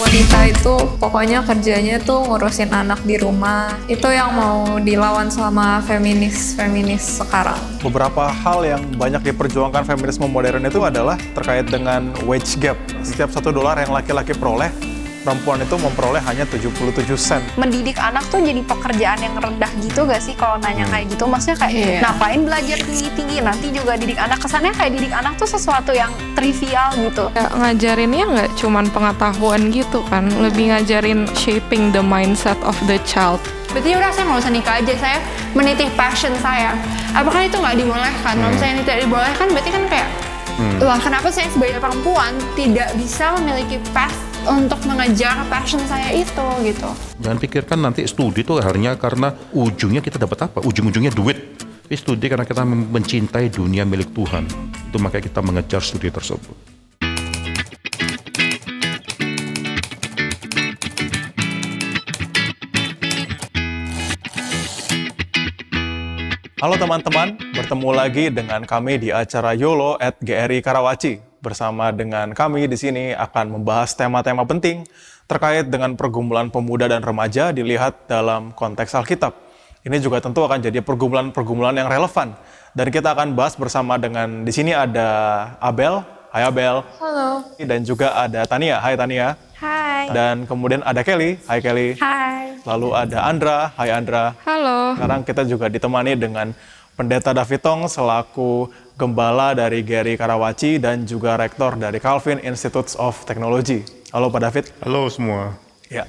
wanita itu pokoknya kerjanya tuh ngurusin anak di rumah. Itu yang mau dilawan sama feminis-feminis sekarang. Beberapa hal yang banyak diperjuangkan feminisme modern itu adalah terkait dengan wage gap. Setiap satu dolar yang laki-laki peroleh, perempuan itu memperoleh hanya 77 sen. mendidik anak tuh jadi pekerjaan yang rendah gitu gak sih kalau nanya kayak gitu maksudnya kayak Iya. ngapain belajar tinggi-tinggi nanti juga didik anak kesannya kayak didik anak tuh sesuatu yang trivial gitu Ya, ngajarinnya nggak cuman pengetahuan gitu kan, lebih ngajarin shaping the mindset of the child. Berarti udah saya nggak usah nikah aja, saya menitih passion saya. Apakah itu nggak dibolehkan? Kalau misalnya ini tidak dibolehkan, berarti kan kayak, wah kenapa saya sebagai perempuan tidak bisa memiliki path untuk mengejar passion saya itu gitu. Jangan pikirkan nanti studi itu hanya karena ujungnya kita dapat apa? Ujung-ujungnya duit. Tapi studi karena kita mencintai dunia milik Tuhan. Itu makanya kita mengejar studi tersebut. Halo teman-teman, bertemu lagi dengan kami di acara YOLO at GRI Karawaci. Bersama dengan kami di sini akan membahas tema-tema penting terkait dengan pergumulan pemuda dan remaja dilihat dalam konteks Alkitab. Ini juga tentu akan jadi pergumulan-pergumulan yang relevan. Dan kita akan bahas bersama dengan di sini ada Abel, Hai Abel. Halo. Dan juga ada Tania, Hai Tania. Hai Dan kemudian ada Kelly, Hai Kelly. Hai Lalu ada Andra, Hai Andra. Halo. Sekarang kita juga ditemani dengan Pendeta Davitong selaku Gembala dari Gary Karawaci dan juga Rektor dari Calvin Institutes of Technology. Halo Pak David. Halo semua. Ya.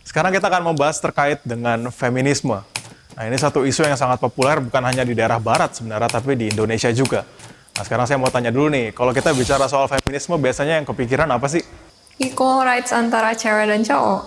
Sekarang kita akan membahas terkait dengan feminisme. Nah ini satu isu yang sangat populer bukan hanya di daerah barat sebenarnya, tapi di Indonesia juga. Nah sekarang saya mau tanya dulu nih, kalau kita bicara soal feminisme biasanya yang kepikiran apa sih? Equal rights antara cewek dan cowok.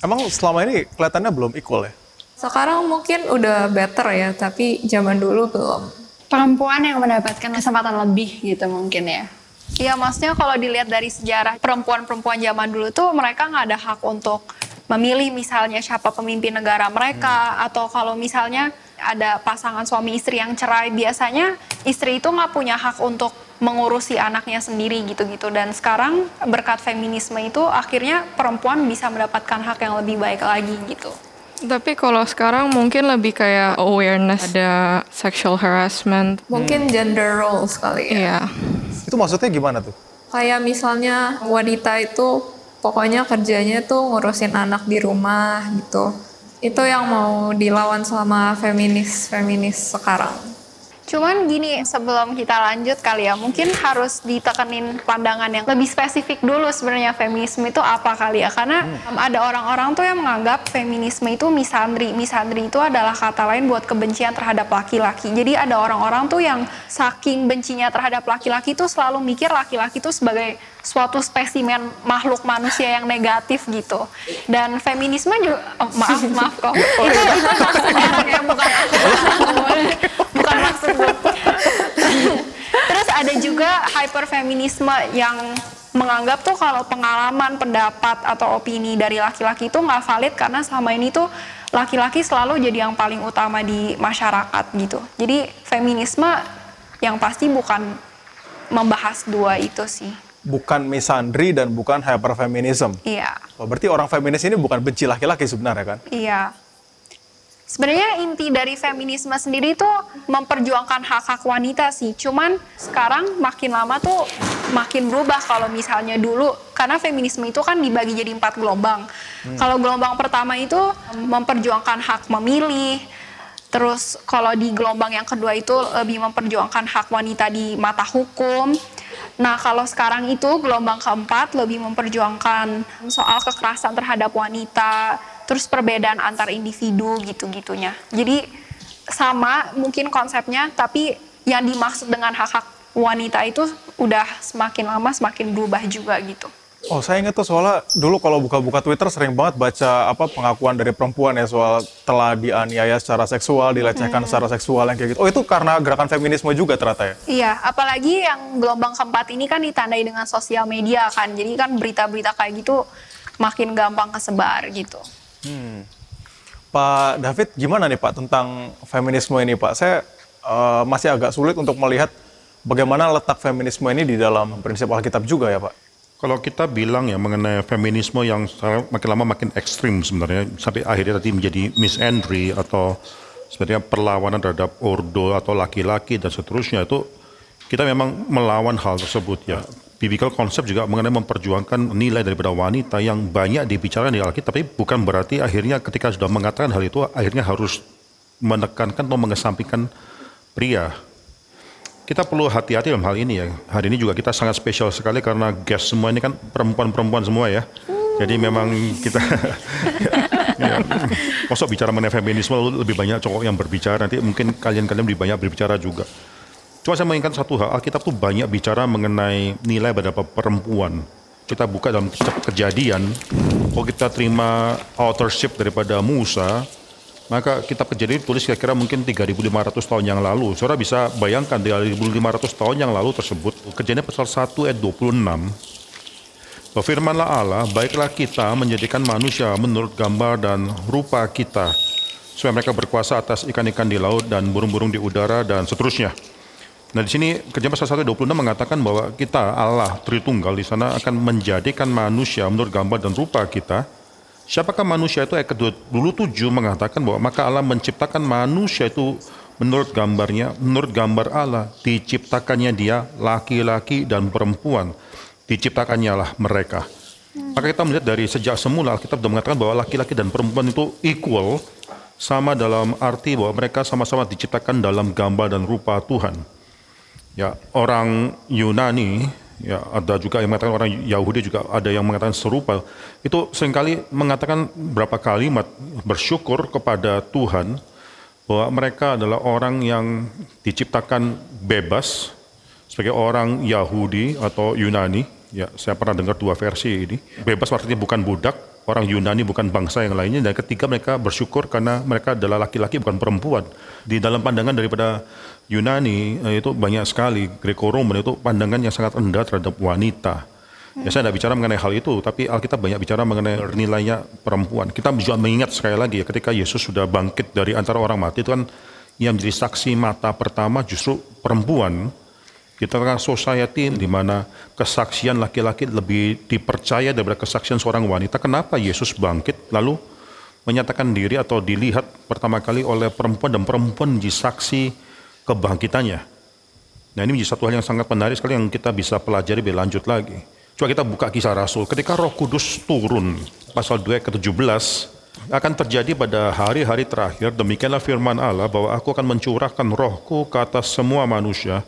Emang selama ini kelihatannya belum equal ya? Sekarang mungkin udah better ya, tapi zaman dulu belum. Perempuan yang mendapatkan kesempatan lebih gitu mungkin ya. Iya maksudnya kalau dilihat dari sejarah perempuan-perempuan zaman dulu tuh mereka nggak ada hak untuk memilih misalnya siapa pemimpin negara mereka atau kalau misalnya ada pasangan suami istri yang cerai biasanya istri itu nggak punya hak untuk mengurusi anaknya sendiri gitu-gitu dan sekarang berkat feminisme itu akhirnya perempuan bisa mendapatkan hak yang lebih baik lagi gitu. Tapi kalau sekarang mungkin lebih kayak awareness ada sexual harassment. Mungkin gender roles kali ya. Iya. Itu maksudnya gimana tuh? Kayak misalnya wanita itu pokoknya kerjanya tuh ngurusin anak di rumah gitu. Itu yang mau dilawan sama feminis-feminis sekarang. Cuman gini, sebelum kita lanjut kali ya, mungkin harus ditekenin pandangan yang lebih spesifik dulu sebenarnya feminisme itu apa kali ya. Karena um, ada orang-orang tuh yang menganggap feminisme itu misandri. Misandri itu adalah kata lain buat kebencian terhadap laki-laki. Jadi ada orang-orang tuh yang saking bencinya terhadap laki-laki tuh selalu mikir laki-laki itu sebagai suatu spesimen makhluk manusia yang negatif gitu. Dan feminisme juga, oh, maaf, maaf kok. itu, itu maksudnya ya, bukan aku. Terus ada juga hyperfeminisme yang menganggap tuh kalau pengalaman, pendapat atau opini dari laki-laki itu nggak valid karena selama ini tuh laki-laki selalu jadi yang paling utama di masyarakat gitu. Jadi feminisme yang pasti bukan membahas dua itu sih. Bukan misandri dan bukan hyperfeminism. Iya, Oh, berarti orang feminis ini bukan benci laki-laki sebenarnya kan? iya. Sebenarnya inti dari feminisme sendiri tuh memperjuangkan hak-hak wanita sih. Cuman sekarang makin lama tuh makin berubah kalau misalnya dulu karena feminisme itu kan dibagi jadi empat gelombang. Kalau gelombang pertama itu memperjuangkan hak memilih. Terus kalau di gelombang yang kedua itu lebih memperjuangkan hak wanita di mata hukum. Nah, kalau sekarang itu gelombang keempat lebih memperjuangkan soal kekerasan terhadap wanita, terus perbedaan antar individu gitu-gitunya. Jadi sama mungkin konsepnya, tapi yang dimaksud dengan hak-hak wanita itu udah semakin lama semakin berubah juga gitu. Oh, saya ingat tuh soalnya dulu kalau buka-buka Twitter sering banget baca apa pengakuan dari perempuan ya soal telah dianiaya secara seksual, dilecehkan secara seksual yang kayak gitu. Oh, itu karena gerakan feminisme juga ternyata ya? Iya, apalagi yang gelombang keempat ini kan ditandai dengan sosial media kan. Jadi kan berita-berita kayak gitu makin gampang kesebar gitu. Pak David, gimana nih Pak tentang feminisme ini Pak? Saya eh, masih agak sulit untuk melihat bagaimana letak feminisme ini di dalam prinsip Alkitab juga ya Pak. Kalau kita bilang ya mengenai feminisme yang makin lama makin ekstrim sebenarnya sampai akhirnya tadi menjadi misandry atau sebenarnya perlawanan terhadap ordo atau laki-laki dan seterusnya itu kita memang melawan hal tersebut ya. Biblical konsep juga mengenai memperjuangkan nilai daripada wanita yang banyak dibicarakan di Alkitab, tapi bukan berarti akhirnya ketika sudah mengatakan hal itu akhirnya harus menekankan atau mengesampingkan pria kita perlu hati-hati dalam hal ini ya. Hari ini juga kita sangat spesial sekali karena guest semua ini kan perempuan-perempuan semua ya. Jadi memang kita ya, bicara mengenai feminisme lebih banyak cowok yang berbicara. Nanti mungkin kalian-kalian lebih banyak berbicara juga. Cuma saya mengingat satu hal, Alkitab tuh banyak bicara mengenai nilai pada perempuan. Kita buka dalam kitab kejadian, kalau kita terima authorship daripada Musa, maka kitab kejadian ditulis kira-kira mungkin 3.500 tahun yang lalu. Saudara bisa bayangkan 3.500 tahun yang lalu tersebut, kejadian pasal 1 ayat 26, Berfirmanlah Allah, baiklah kita menjadikan manusia menurut gambar dan rupa kita, supaya mereka berkuasa atas ikan-ikan di laut dan burung-burung di udara dan seterusnya. Nah di sini kejadian pasal 1 ayat 26 mengatakan bahwa kita Allah Tritunggal di sana akan menjadikan manusia menurut gambar dan rupa kita, Siapakah manusia itu? Ayat ke-27 mengatakan bahwa maka Allah menciptakan manusia itu menurut gambarnya, menurut gambar Allah, diciptakannya dia laki-laki dan perempuan. Diciptakannya lah mereka. Maka kita melihat dari sejak semula kita sudah mengatakan bahwa laki-laki dan perempuan itu equal, sama dalam arti bahwa mereka sama-sama diciptakan dalam gambar dan rupa Tuhan. Ya, orang Yunani ya ada juga yang mengatakan orang Yahudi juga ada yang mengatakan serupa. Itu sering kali mengatakan berapa kalimat bersyukur kepada Tuhan bahwa mereka adalah orang yang diciptakan bebas sebagai orang Yahudi atau Yunani. Ya saya pernah dengar dua versi ini. Bebas artinya bukan budak orang Yunani bukan bangsa yang lainnya dan ketiga mereka bersyukur karena mereka adalah laki-laki bukan perempuan di dalam pandangan daripada Yunani eh, itu banyak sekali Greco-Roman itu pandangan yang sangat rendah terhadap wanita. Ya saya tidak bicara mengenai hal itu, tapi Alkitab banyak bicara mengenai nilainya perempuan. Kita juga mengingat sekali lagi ya, ketika Yesus sudah bangkit dari antara orang mati itu kan yang menjadi saksi mata pertama justru perempuan. Kita kan society di mana kesaksian laki-laki lebih dipercaya daripada kesaksian seorang wanita. Kenapa Yesus bangkit lalu menyatakan diri atau dilihat pertama kali oleh perempuan dan perempuan menjadi saksi kebangkitannya. Nah ini menjadi satu hal yang sangat menarik sekali yang kita bisa pelajari lebih lanjut lagi. Coba kita buka kisah Rasul. Ketika roh kudus turun, pasal 2 ke-17, akan terjadi pada hari-hari terakhir, demikianlah firman Allah bahwa aku akan mencurahkan rohku ke atas semua manusia,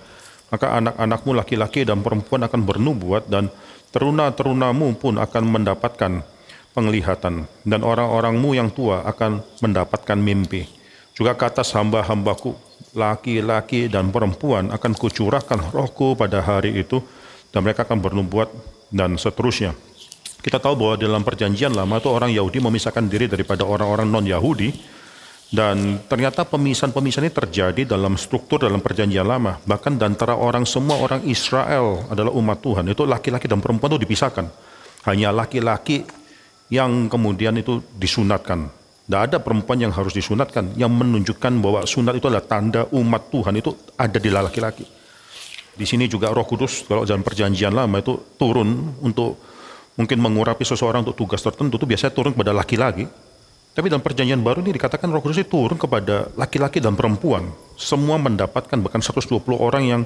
maka anak-anakmu laki-laki dan perempuan akan bernubuat dan teruna-terunamu pun akan mendapatkan penglihatan dan orang-orangmu yang tua akan mendapatkan mimpi. Juga ke atas hamba-hambaku laki-laki dan perempuan akan kucurahkan rohku pada hari itu dan mereka akan bernubuat dan seterusnya. Kita tahu bahwa dalam perjanjian lama itu orang Yahudi memisahkan diri daripada orang-orang non-Yahudi dan ternyata pemisahan-pemisahan ini terjadi dalam struktur dalam perjanjian lama. Bahkan antara orang semua orang Israel adalah umat Tuhan. Itu laki-laki dan perempuan itu dipisahkan. Hanya laki-laki yang kemudian itu disunatkan tidak ada perempuan yang harus disunatkan yang menunjukkan bahwa sunat itu adalah tanda umat Tuhan itu ada di laki-laki. Di sini juga Roh Kudus kalau dalam perjanjian lama itu turun untuk mungkin mengurapi seseorang untuk tugas tertentu itu biasanya turun kepada laki-laki. Tapi dalam perjanjian baru ini dikatakan Roh Kudus itu turun kepada laki-laki dan perempuan. Semua mendapatkan bahkan 120 orang yang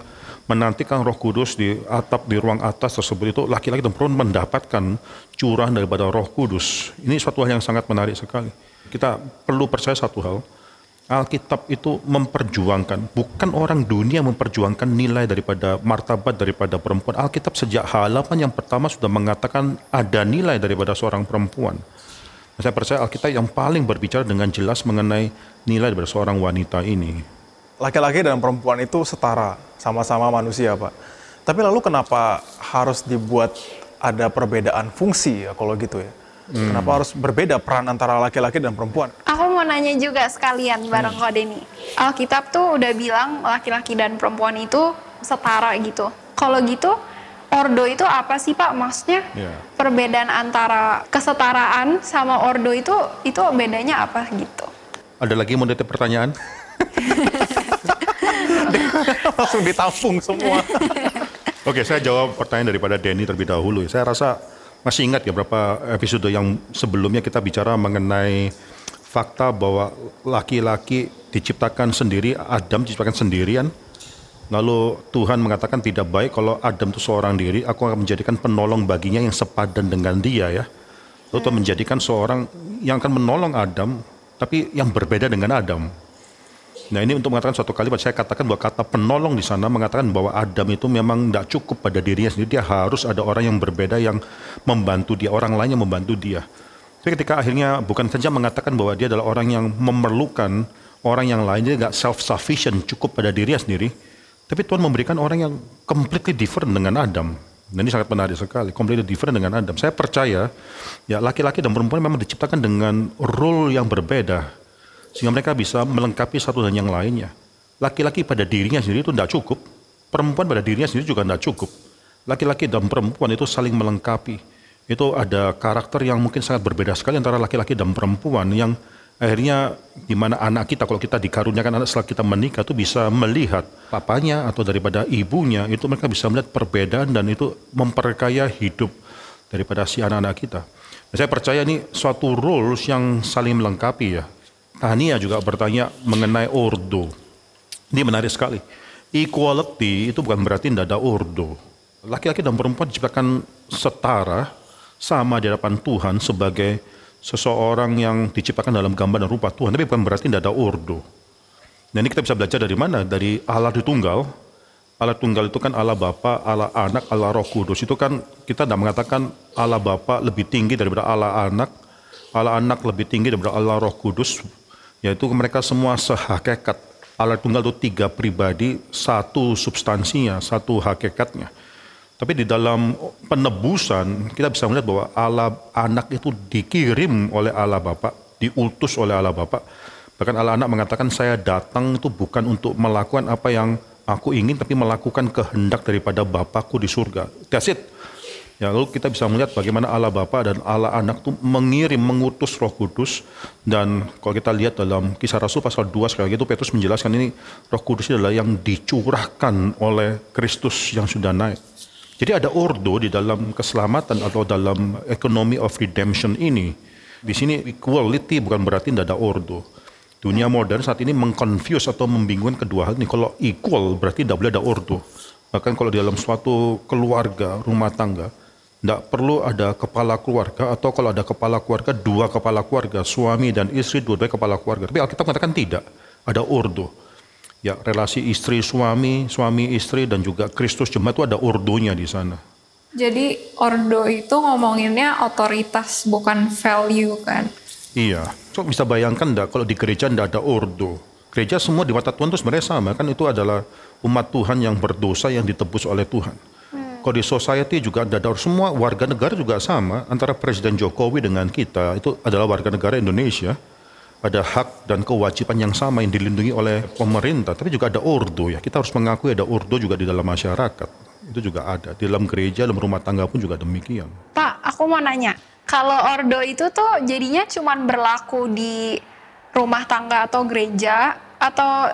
menantikan Roh Kudus di atap di ruang atas tersebut itu laki-laki dan perempuan mendapatkan curahan daripada Roh Kudus. Ini suatu hal yang sangat menarik sekali. Kita perlu percaya satu hal, Alkitab itu memperjuangkan, bukan orang dunia memperjuangkan nilai daripada martabat daripada perempuan. Alkitab sejak halaman yang pertama sudah mengatakan ada nilai daripada seorang perempuan. Saya percaya Alkitab yang paling berbicara dengan jelas mengenai nilai daripada seorang wanita ini. Laki-laki dan perempuan itu setara, sama-sama manusia, Pak. Tapi lalu kenapa harus dibuat ada perbedaan fungsi ya kalau gitu ya? Hmm. Kenapa harus berbeda peran antara laki-laki dan perempuan? Aku mau nanya juga sekalian bareng hmm. Kode ini. Alkitab tuh udah bilang laki-laki dan perempuan itu setara gitu. Kalau gitu, ordo itu apa sih Pak? Maksudnya yeah. perbedaan antara kesetaraan sama ordo itu itu bedanya apa gitu? Ada lagi mau titip pertanyaan? Langsung ditampung semua. Oke, saya jawab pertanyaan daripada Denny terlebih dahulu. Saya rasa masih ingat ya berapa episode yang sebelumnya kita bicara mengenai fakta bahwa laki-laki diciptakan sendiri, Adam diciptakan sendirian. Lalu Tuhan mengatakan tidak baik kalau Adam itu seorang diri, aku akan menjadikan penolong baginya yang sepadan dengan dia ya. Lalu Tuhan menjadikan seorang yang akan menolong Adam, tapi yang berbeda dengan Adam. Nah ini untuk mengatakan suatu kalimat, saya katakan bahwa kata penolong di sana mengatakan bahwa Adam itu memang tidak cukup pada dirinya sendiri, dia harus ada orang yang berbeda yang membantu dia, orang lain yang membantu dia. Tapi ketika akhirnya bukan saja mengatakan bahwa dia adalah orang yang memerlukan orang yang lain, dia nggak self-sufficient, cukup pada dirinya sendiri, tapi Tuhan memberikan orang yang completely different dengan Adam. Dan ini sangat menarik sekali, completely different dengan Adam. Saya percaya, ya laki-laki dan perempuan memang diciptakan dengan role yang berbeda sehingga mereka bisa melengkapi satu dan yang lainnya. Laki-laki pada dirinya sendiri itu tidak cukup, perempuan pada dirinya sendiri juga tidak cukup. Laki-laki dan perempuan itu saling melengkapi. Itu ada karakter yang mungkin sangat berbeda sekali antara laki-laki dan perempuan yang akhirnya di mana anak kita kalau kita dikaruniakan anak setelah kita menikah itu bisa melihat papanya atau daripada ibunya itu mereka bisa melihat perbedaan dan itu memperkaya hidup daripada si anak-anak kita. Saya percaya ini suatu rules yang saling melengkapi ya. Tania juga bertanya mengenai ordo. Ini menarik sekali. Equality itu bukan berarti tidak ada ordo. Laki-laki dan perempuan diciptakan setara, sama di hadapan Tuhan sebagai seseorang yang diciptakan dalam gambar dan rupa Tuhan. Tapi bukan berarti tidak ada ordo. Dan ini kita bisa belajar dari mana? Dari Allah tunggal. Allah tunggal itu kan Allah Bapa, Allah Anak, Allah Roh Kudus. Itu kan kita tidak mengatakan Allah Bapa lebih tinggi daripada Allah Anak, Allah Anak lebih tinggi daripada Allah Roh Kudus, yaitu mereka semua sehakikat. Allah tunggal itu tiga pribadi, satu substansinya, satu hakikatnya. Tapi di dalam penebusan kita bisa melihat bahwa Allah anak itu dikirim oleh Allah Bapa, diutus oleh Allah Bapa. Bahkan Allah anak mengatakan saya datang itu bukan untuk melakukan apa yang aku ingin, tapi melakukan kehendak daripada Bapakku di surga. That's it. Ya, lalu kita bisa melihat bagaimana Allah Bapa dan Allah Anak itu mengirim, mengutus Roh Kudus dan kalau kita lihat dalam Kisah Rasul pasal 2 sekali lagi itu Petrus menjelaskan ini Roh Kudus adalah yang dicurahkan oleh Kristus yang sudah naik. Jadi ada ordo di dalam keselamatan atau dalam economy of redemption ini. Di sini equality bukan berarti tidak ada ordo. Dunia modern saat ini mengconfuse atau membingungkan kedua hal ini. Kalau equal berarti tidak boleh ada ordo. Bahkan kalau di dalam suatu keluarga, rumah tangga, tidak perlu ada kepala keluarga atau kalau ada kepala keluarga, dua kepala keluarga, suami dan istri, dua-duanya kepala keluarga. Tapi Alkitab mengatakan tidak, ada ordo. Ya, relasi istri suami, suami istri dan juga Kristus jemaat itu ada ordonya di sana. Jadi ordo itu ngomonginnya otoritas bukan value kan? Iya, so bisa bayangkan enggak kalau di gereja enggak ada ordo. Gereja semua di mata Tuhan itu sebenarnya sama kan itu adalah umat Tuhan yang berdosa yang ditebus oleh Tuhan. Kalau di society juga ada semua warga negara juga sama antara Presiden Jokowi dengan kita itu adalah warga negara Indonesia. Ada hak dan kewajiban yang sama yang dilindungi oleh pemerintah, tapi juga ada ordo ya. Kita harus mengakui ada ordo juga di dalam masyarakat. Itu juga ada. Di dalam gereja, dalam rumah tangga pun juga demikian. Pak, aku mau nanya. Kalau ordo itu tuh jadinya cuma berlaku di rumah tangga atau gereja atau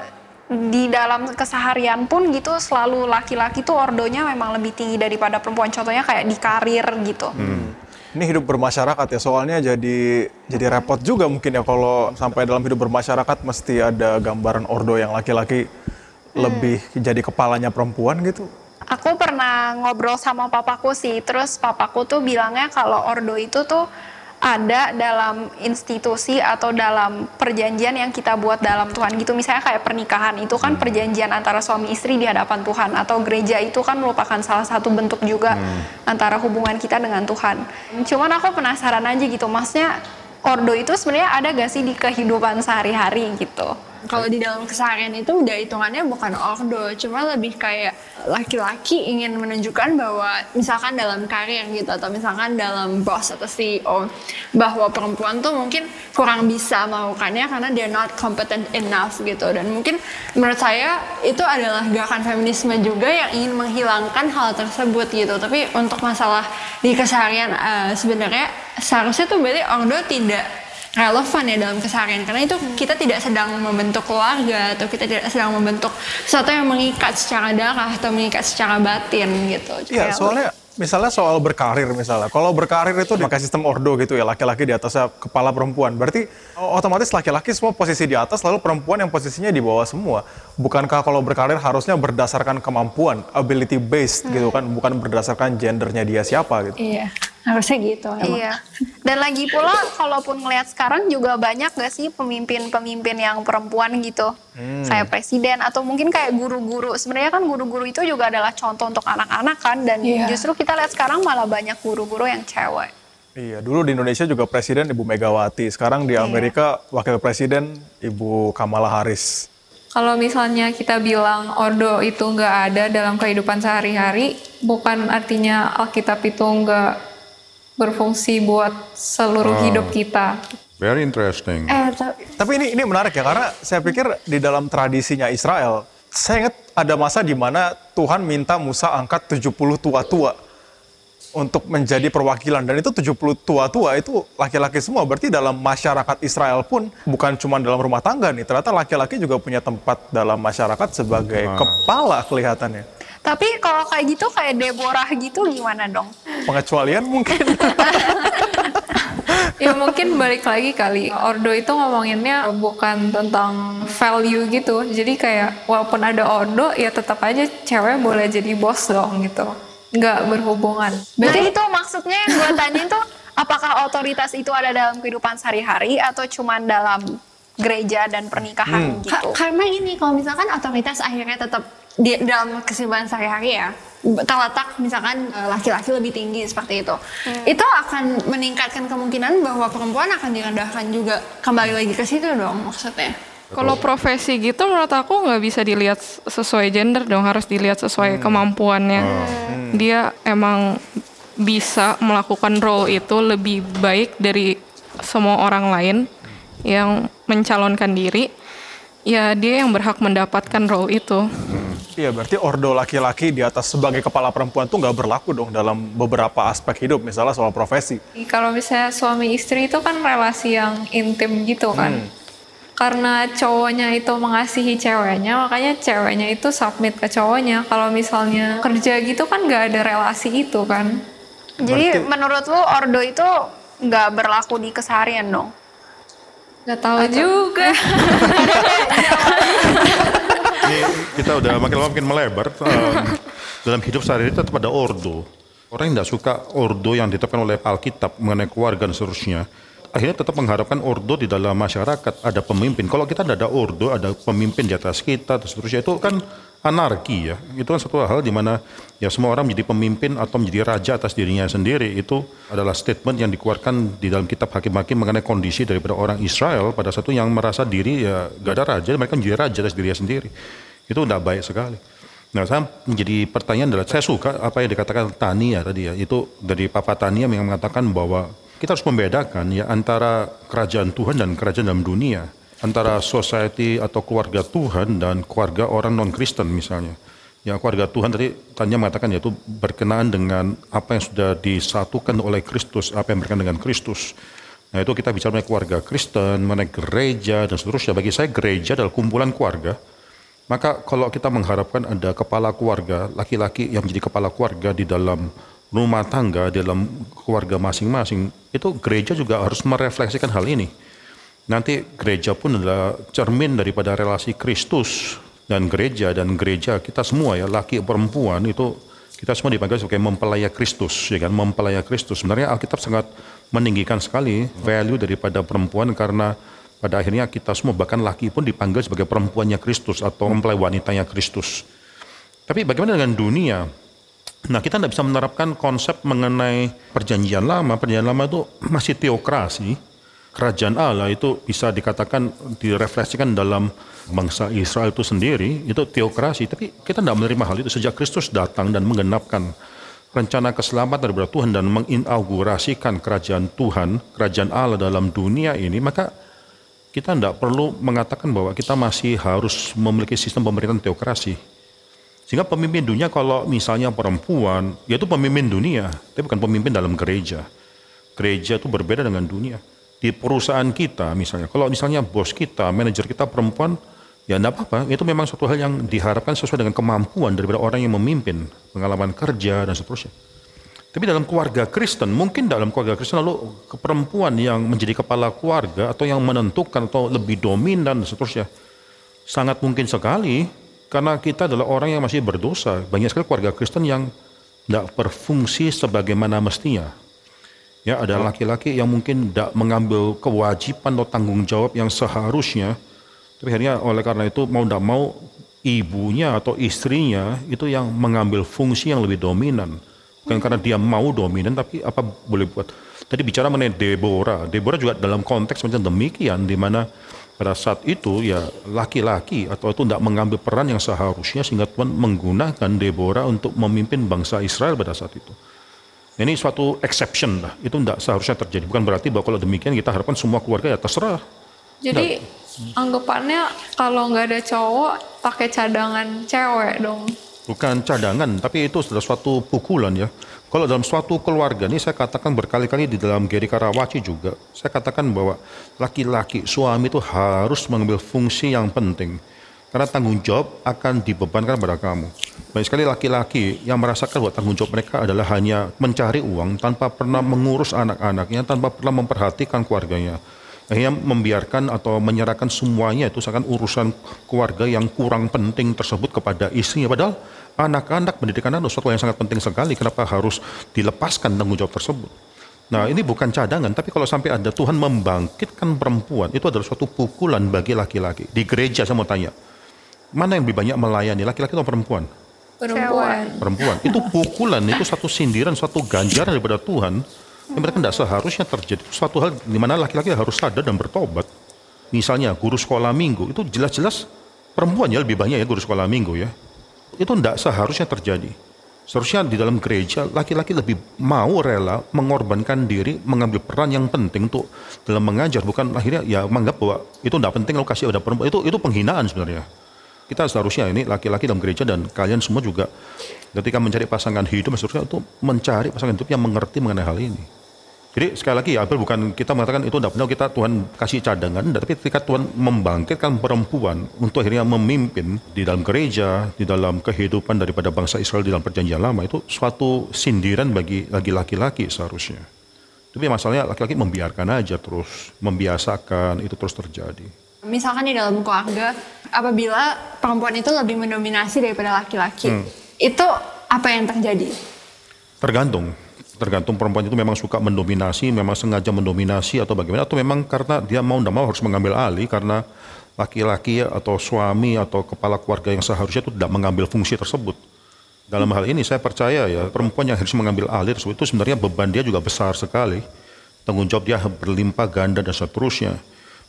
di dalam keseharian pun gitu selalu laki-laki tuh ordonya memang lebih tinggi daripada perempuan. Contohnya kayak di karir gitu. Hmm. Ini hidup bermasyarakat ya, soalnya jadi jadi repot juga mungkin ya kalau sampai dalam hidup bermasyarakat mesti ada gambaran ordo yang laki-laki hmm. lebih jadi kepalanya perempuan gitu. Aku pernah ngobrol sama papaku sih, terus papaku tuh bilangnya kalau ordo itu tuh ada dalam institusi atau dalam perjanjian yang kita buat dalam Tuhan gitu misalnya kayak pernikahan itu kan hmm. perjanjian antara suami istri di hadapan Tuhan atau gereja itu kan merupakan salah satu bentuk juga hmm. antara hubungan kita dengan Tuhan cuman aku penasaran aja gitu maksudnya ordo itu sebenarnya ada gak sih di kehidupan sehari-hari gitu kalau di dalam keseharian itu udah hitungannya bukan ordo, cuma lebih kayak laki-laki ingin menunjukkan bahwa misalkan dalam karir gitu atau misalkan dalam boss atau CEO bahwa perempuan tuh mungkin kurang bisa melakukannya karena they're not competent enough gitu. Dan mungkin menurut saya itu adalah gerakan feminisme juga yang ingin menghilangkan hal tersebut gitu. Tapi untuk masalah di keseharian uh, sebenarnya seharusnya tuh berarti ordo tidak relevan ya dalam keseharian karena itu kita tidak sedang membentuk keluarga atau kita tidak sedang membentuk sesuatu yang mengikat secara darah atau mengikat secara batin gitu. Iya, soalnya misalnya soal berkarir misalnya. Kalau berkarir itu pakai sistem ordo gitu ya, laki-laki di atasnya kepala perempuan. Berarti otomatis laki-laki semua posisi di atas, lalu perempuan yang posisinya di bawah semua. Bukankah kalau berkarir harusnya berdasarkan kemampuan, ability based gitu kan, bukan berdasarkan gendernya dia siapa gitu. Iya, harusnya gitu. emang. Iya. Dan lagi pula, kalaupun ngelihat sekarang juga banyak gak sih pemimpin-pemimpin yang perempuan gitu, kayak presiden atau mungkin kayak guru-guru. Sebenarnya kan guru-guru itu juga adalah contoh untuk anak-anak kan, dan Iya. justru kita lihat sekarang malah banyak guru-guru yang cewek. Iya, dulu di Indonesia juga presiden Ibu Megawati, sekarang di Amerika wakil presiden Ibu Kamala Harris. Kalau misalnya kita bilang ordo itu nggak ada dalam kehidupan sehari-hari, bukan artinya Alkitab itu nggak berfungsi buat seluruh hidup kita. Very interesting. Eh, ta- Tapi ini ini menarik ya karena saya pikir di dalam tradisinya Israel, saya ingat ada masa di mana Tuhan minta Musa angkat 70 tua-tua untuk menjadi perwakilan dan itu 70 tua-tua itu laki-laki semua. Berarti dalam masyarakat Israel pun bukan cuma dalam rumah tangga nih, ternyata laki-laki juga punya tempat dalam masyarakat sebagai kepala kelihatannya. Tapi kalau kayak gitu, kayak Deborah gitu gimana dong? Pengecualian mungkin. Ya mungkin balik lagi kali. Ordo itu ngomonginnya bukan tentang value gitu. Jadi kayak walaupun ada ordo ya tetap aja cewek boleh jadi bos dong gitu. Nggak berhubungan. Berarti itu maksudnya yang gue tanyain tuh, apakah otoritas itu ada dalam kehidupan sehari-hari atau cuman dalam gereja dan pernikahan Ka- gitu? karena ini kalau misalkan otoritas akhirnya tetap di dalam kesibukan sehari-hari ya terletak misalkan eh, laki-laki lebih tinggi seperti itu. Itu akan meningkatkan kemungkinan bahwa perempuan akan direndahkan juga kembali lagi ke situ dong maksudnya. Kalau profesi gitu menurut aku nggak bisa dilihat sesuai gender dong, harus dilihat sesuai kemampuannya. Dia emang bisa melakukan role itu lebih baik dari semua orang lain yang mencalonkan diri. Ya dia yang berhak mendapatkan role itu. Iya, berarti ordo laki-laki di atas sebagai kepala perempuan tuh nggak berlaku dong dalam beberapa aspek hidup, misalnya soal profesi. Kalau misalnya suami istri itu kan relasi yang intim gitu kan. Karena cowoknya itu mengasihi ceweknya, makanya ceweknya itu submit ke cowoknya. Kalau misalnya kerja gitu kan nggak ada relasi itu kan. Jadi menurut lu ordo itu nggak berlaku di keseharian dong? Nggak tahu juga. Kita udah makin lama makin melebar. Dalam hidup sehari-hari tetap ada ordo. Orang yang tidak suka ordo yang ditetapkan oleh Alkitab mengenai keluarga dan seterusnya, akhirnya tetap mengharapkan ordo di dalam masyarakat, ada pemimpin. Kalau kita tidak ada ordo, ada pemimpin di atas kita, dan seterusnya, itu kan anarki ya. Itu kan satu hal di mana ya semua orang menjadi pemimpin atau menjadi raja atas dirinya sendiri. Itu adalah statement yang dikeluarkan di dalam kitab Hakim-Hakim mengenai kondisi daripada orang Israel pada satu yang merasa diri ya gak ada raja, mereka menjadi raja atas dirinya sendiri. Itu tidak baik sekali. Nah, saya menjadi pertanyaan adalah saya suka apa yang dikatakan Tania tadi ya. Itu dari Papa Tania yang mengatakan bahwa kita harus membedakan ya antara kerajaan Tuhan dan kerajaan dalam dunia, antara society atau keluarga Tuhan dan keluarga orang non Kristen misalnya. Ya keluarga Tuhan tadi Tania mengatakan yaitu berkenaan dengan apa yang sudah disatukan oleh Kristus, apa yang berkenaan dengan Kristus. Nah itu kita bicara mengenai keluarga Kristen, mengenai gereja dan seterusnya. Bagi saya gereja adalah kumpulan keluarga maka kalau kita mengharapkan ada kepala keluarga, laki-laki yang menjadi kepala keluarga di dalam rumah tangga, di dalam keluarga masing-masing, itu gereja juga harus merefleksikan hal ini. Nanti gereja pun adalah cermin daripada relasi Kristus dan gereja dan gereja kita semua ya, laki perempuan itu kita semua dipanggil sebagai mempelai Kristus, ya kan, mempelai Kristus. Sebenarnya Alkitab sangat meninggikan sekali value daripada perempuan karena pada akhirnya kita semua bahkan laki pun dipanggil sebagai perempuannya Kristus atau mempelai wanitanya Kristus. Tapi bagaimana dengan dunia? Nah kita tidak bisa menerapkan konsep mengenai perjanjian lama. Perjanjian lama itu masih teokrasi. Kerajaan Allah itu bisa dikatakan direfleksikan dalam bangsa Israel itu sendiri. Itu teokrasi. Tapi kita tidak menerima hal itu sejak Kristus datang dan menggenapkan rencana keselamatan daripada Tuhan dan menginaugurasikan kerajaan Tuhan, kerajaan Allah dalam dunia ini. Maka kita tidak perlu mengatakan bahwa kita masih harus memiliki sistem pemerintahan teokrasi. Sehingga pemimpin dunia kalau misalnya perempuan, yaitu pemimpin dunia, tapi bukan pemimpin dalam gereja. Gereja itu berbeda dengan dunia. di perusahaan kita misalnya, kalau misalnya bos kita, manajer kita perempuan, ya enggak apa-apa, itu memang suatu hal yang diharapkan sesuai dengan kemampuan daripada orang yang memimpin, pengalaman kerja dan seterusnya. Tapi dalam keluarga Kristen, mungkin dalam keluarga Kristen lalu perempuan yang menjadi kepala keluarga atau yang menentukan atau lebih dominan dan seterusnya. Sangat mungkin sekali karena kita adalah orang yang masih berdosa. Banyak sekali keluarga Kristen yang tidak berfungsi sebagaimana mestinya. Ya, ada laki-laki yang mungkin tidak mengambil kewajiban atau tanggung jawab yang seharusnya. Tapi akhirnya oleh karena itu mau tidak mau ibunya atau istrinya itu yang mengambil fungsi yang lebih dominan. Bukan karena dia mau dominan, tapi apa boleh buat. Tadi bicara mengenai Deborah. Deborah juga dalam konteks macam demikian, di mana pada saat itu ya laki-laki atau itu tidak mengambil peran yang seharusnya sehingga Tuhan menggunakan Deborah untuk memimpin bangsa Israel pada saat itu. Ini suatu exception lah, itu tidak seharusnya terjadi. Bukan berarti bahwa kalau demikian kita harapkan semua keluarga ya terserah. Jadi anggapannya kalau nggak ada cowok pakai cadangan cewek dong. Bukan cadangan, tapi itu sudah suatu pukulan ya. Kalau dalam suatu keluarga ini saya katakan berkali-kali di dalam Geri Karawaci juga, saya katakan bahwa laki-laki suami itu harus mengambil fungsi yang penting. Karena tanggung jawab akan dibebankan pada kamu. Banyak sekali laki-laki yang merasakan bahwa tanggung jawab mereka adalah hanya mencari uang tanpa pernah mengurus anak-anaknya, tanpa pernah memperhatikan keluarganya. Akhirnya membiarkan atau menyerahkan semuanya itu seakan urusan keluarga yang kurang penting tersebut kepada istrinya. Padahal anak-anak pendidikan adalah sesuatu yang sangat penting sekali. Kenapa harus dilepaskan tanggung jawab tersebut? Nah ini bukan cadangan, tapi kalau sampai ada Tuhan membangkitkan perempuan, itu adalah suatu pukulan bagi laki-laki. Di gereja saya mau tanya, mana yang lebih banyak melayani, laki-laki atau perempuan? Perempuan. Perempuan. Itu pukulan, itu satu sindiran, suatu ganjaran daripada Tuhan. Yang mereka tidak seharusnya terjadi. Suatu hal di mana laki-laki harus sadar dan bertobat. Misalnya guru sekolah minggu, itu jelas-jelas perempuan ya lebih banyak ya guru sekolah minggu ya. Itu tidak seharusnya terjadi. Seharusnya di dalam gereja laki-laki lebih mau rela mengorbankan diri mengambil peran yang penting untuk dalam mengajar bukan akhirnya ya menganggap bahwa itu tidak penting kalau kasih ada perempuan itu itu penghinaan sebenarnya kita seharusnya ini laki-laki dalam gereja dan kalian semua juga ketika mencari pasangan hidup seharusnya itu mencari pasangan hidup yang mengerti mengenai hal ini. Jadi sekali lagi ya, bukan kita mengatakan itu tidak benar kita Tuhan kasih cadangan, tapi ketika Tuhan membangkitkan perempuan untuk akhirnya memimpin di dalam gereja, di dalam kehidupan daripada bangsa Israel di dalam perjanjian lama itu suatu sindiran bagi laki-laki seharusnya. Tapi masalahnya laki-laki membiarkan aja terus, membiasakan itu terus terjadi. Misalkan di dalam keluarga, apabila perempuan itu lebih mendominasi daripada laki-laki, itu apa yang terjadi? Tergantung. Tergantung perempuan itu memang suka mendominasi, memang sengaja mendominasi atau bagaimana, atau memang karena dia mau tidak mau harus mengambil alih karena laki-laki atau suami atau kepala keluarga yang seharusnya itu tidak mengambil fungsi tersebut. Dalam hal ini saya percaya ya perempuan yang harus mengambil alih tersebut itu sebenarnya beban dia juga besar sekali. Tanggung jawab dia berlimpah ganda dan seterusnya.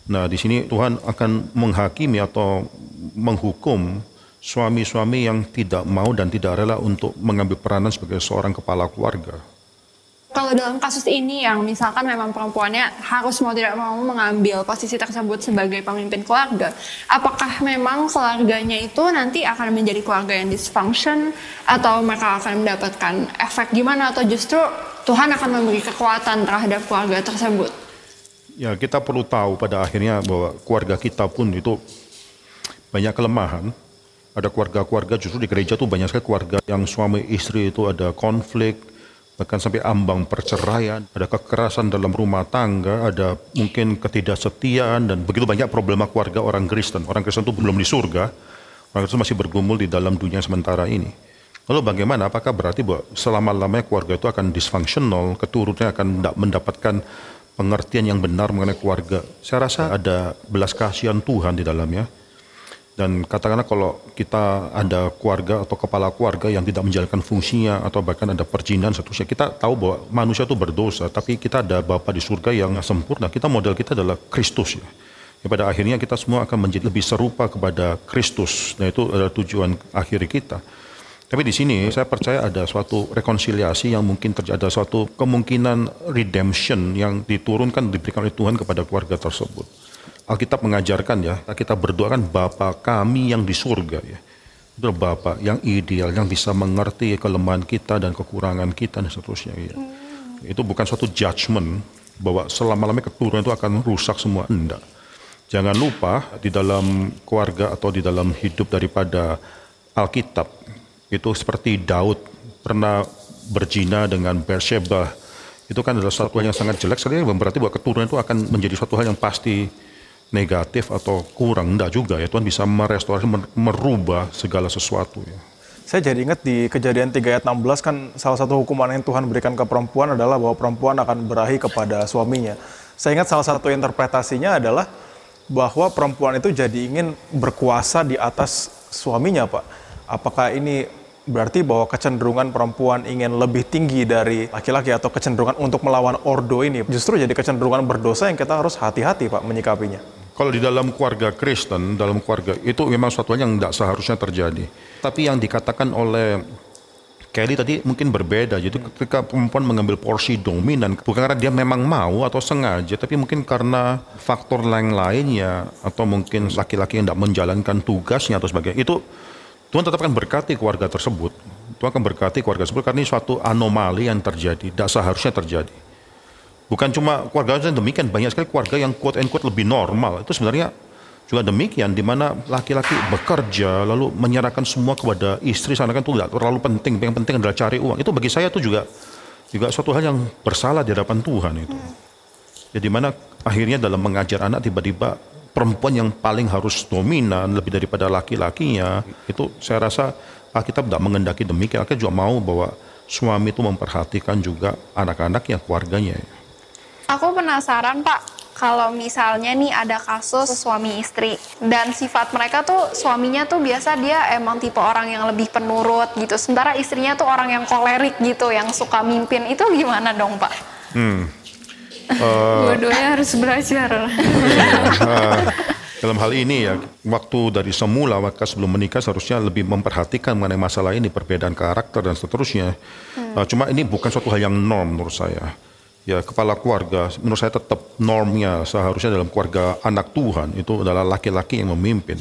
Nah di sini Tuhan akan menghakimi atau menghukum suami-suami yang tidak mau dan tidak rela untuk mengambil peranan sebagai seorang kepala keluarga. Kalau dalam kasus ini yang misalkan memang perempuannya harus mau tidak mau mengambil posisi tersebut sebagai pemimpin keluarga, apakah memang keluarganya itu nanti akan menjadi keluarga yang dysfunction atau mereka akan mendapatkan efek gimana atau justru Tuhan akan memberi kekuatan terhadap keluarga tersebut? Ya kita perlu tahu pada akhirnya bahwa keluarga kita pun itu banyak kelemahan. Ada keluarga-keluarga justru di gereja tuh banyak sekali keluarga yang suami istri itu ada konflik, bahkan sampai ambang perceraian, ada kekerasan dalam rumah tangga, ada mungkin ketidaksetiaan dan begitu banyak problema keluarga orang Kristen. Orang Kristen itu belum di surga, orang Kristen masih bergumul di dalam dunia sementara ini. Lalu bagaimana? Apakah berarti bahwa selama-lamanya keluarga itu akan dysfunctional, keturunannya akan mendapatkan pengertian yang benar mengenai keluarga? Saya rasa ada belas kasihan Tuhan di dalamnya. Dan katakanlah kalau kita ada keluarga atau kepala keluarga yang tidak menjalankan fungsinya atau bahkan ada perjinan seterusnya, kita tahu bahwa manusia itu berdosa, tapi kita ada Bapa di surga yang sempurna. Kita model kita adalah Kristus ya. ya. Pada akhirnya kita semua akan menjadi lebih serupa kepada Kristus. Nah itu adalah tujuan akhir kita. Tapi di sini saya percaya ada suatu rekonsiliasi yang mungkin terjadi, ada suatu kemungkinan redemption yang diturunkan diberikan oleh Tuhan kepada keluarga tersebut. Alkitab mengajarkan ya, kita berdoa kan Bapa kami yang di surga ya. Itu Bapa yang ideal, yang bisa mengerti kelemahan kita dan kekurangan kita dan seterusnya ya. Itu bukan suatu judgment, bahwa selama-lamanya keturunan itu akan rusak semua. Enggak. Jangan lupa di dalam keluarga atau di dalam hidup daripada Alkitab itu seperti Daud pernah berzina dengan Bersheba itu kan adalah satu hal yang sangat jelek sekali berarti bahwa keturunan itu akan menjadi suatu hal yang pasti negatif atau kurang enggak juga ya Tuhan bisa merestorasi merubah segala sesuatu ya. Saya jadi ingat di kejadian 3 ayat 16 kan salah satu hukuman yang Tuhan berikan ke perempuan adalah bahwa perempuan akan berahi kepada suaminya. Saya ingat salah satu interpretasinya adalah bahwa perempuan itu jadi ingin berkuasa di atas suaminya, Pak. Apakah ini berarti bahwa kecenderungan perempuan ingin lebih tinggi dari laki-laki atau kecenderungan untuk melawan ordo ini justru jadi kecenderungan berdosa yang kita harus hati-hati, Pak, menyikapinya. Kalau di dalam keluarga Kristen, dalam keluarga itu memang suatu yang tidak seharusnya terjadi. Tapi yang dikatakan oleh Kelly tadi mungkin berbeda. Jadi ketika perempuan mengambil porsi dominan, bukan karena dia memang mau atau sengaja, tapi mungkin karena faktor lain lainnya atau mungkin laki-laki yang tidak menjalankan tugasnya atau sebagainya. Itu Tuhan tetap akan berkati keluarga tersebut. Tuhan akan berkati keluarga tersebut karena ini suatu anomali yang terjadi, tidak seharusnya terjadi. Bukan cuma keluarga yang demikian, banyak sekali keluarga yang quote and lebih normal. Itu sebenarnya juga demikian, di mana laki-laki bekerja lalu menyerahkan semua kepada istri, sana kan itu tidak terlalu penting. Yang penting adalah cari uang. Itu bagi saya itu juga juga suatu hal yang bersalah di hadapan Tuhan itu. Ya di mana akhirnya dalam mengajar anak tiba-tiba perempuan yang paling harus dominan lebih daripada laki-lakinya itu saya rasa Alkitab tidak mengendaki demikian. Alkitab juga mau bahwa suami itu memperhatikan juga anak-anak yang keluarganya. Aku penasaran Pak, kalau misalnya nih ada kasus suami istri dan sifat mereka tuh suaminya tuh biasa dia emang tipe orang yang lebih penurut gitu, sementara istrinya tuh orang yang kolerik gitu, yang suka mimpin itu gimana dong Pak? Hmm. Uh, Dua-duanya harus belajar. uh, dalam hal ini ya, waktu dari semula, waktu sebelum menikah seharusnya lebih memperhatikan mengenai masalah ini, perbedaan karakter dan seterusnya. Hmm. Uh, cuma ini bukan suatu hal yang norm menurut saya ya kepala keluarga menurut saya tetap normnya seharusnya dalam keluarga anak Tuhan itu adalah laki-laki yang memimpin.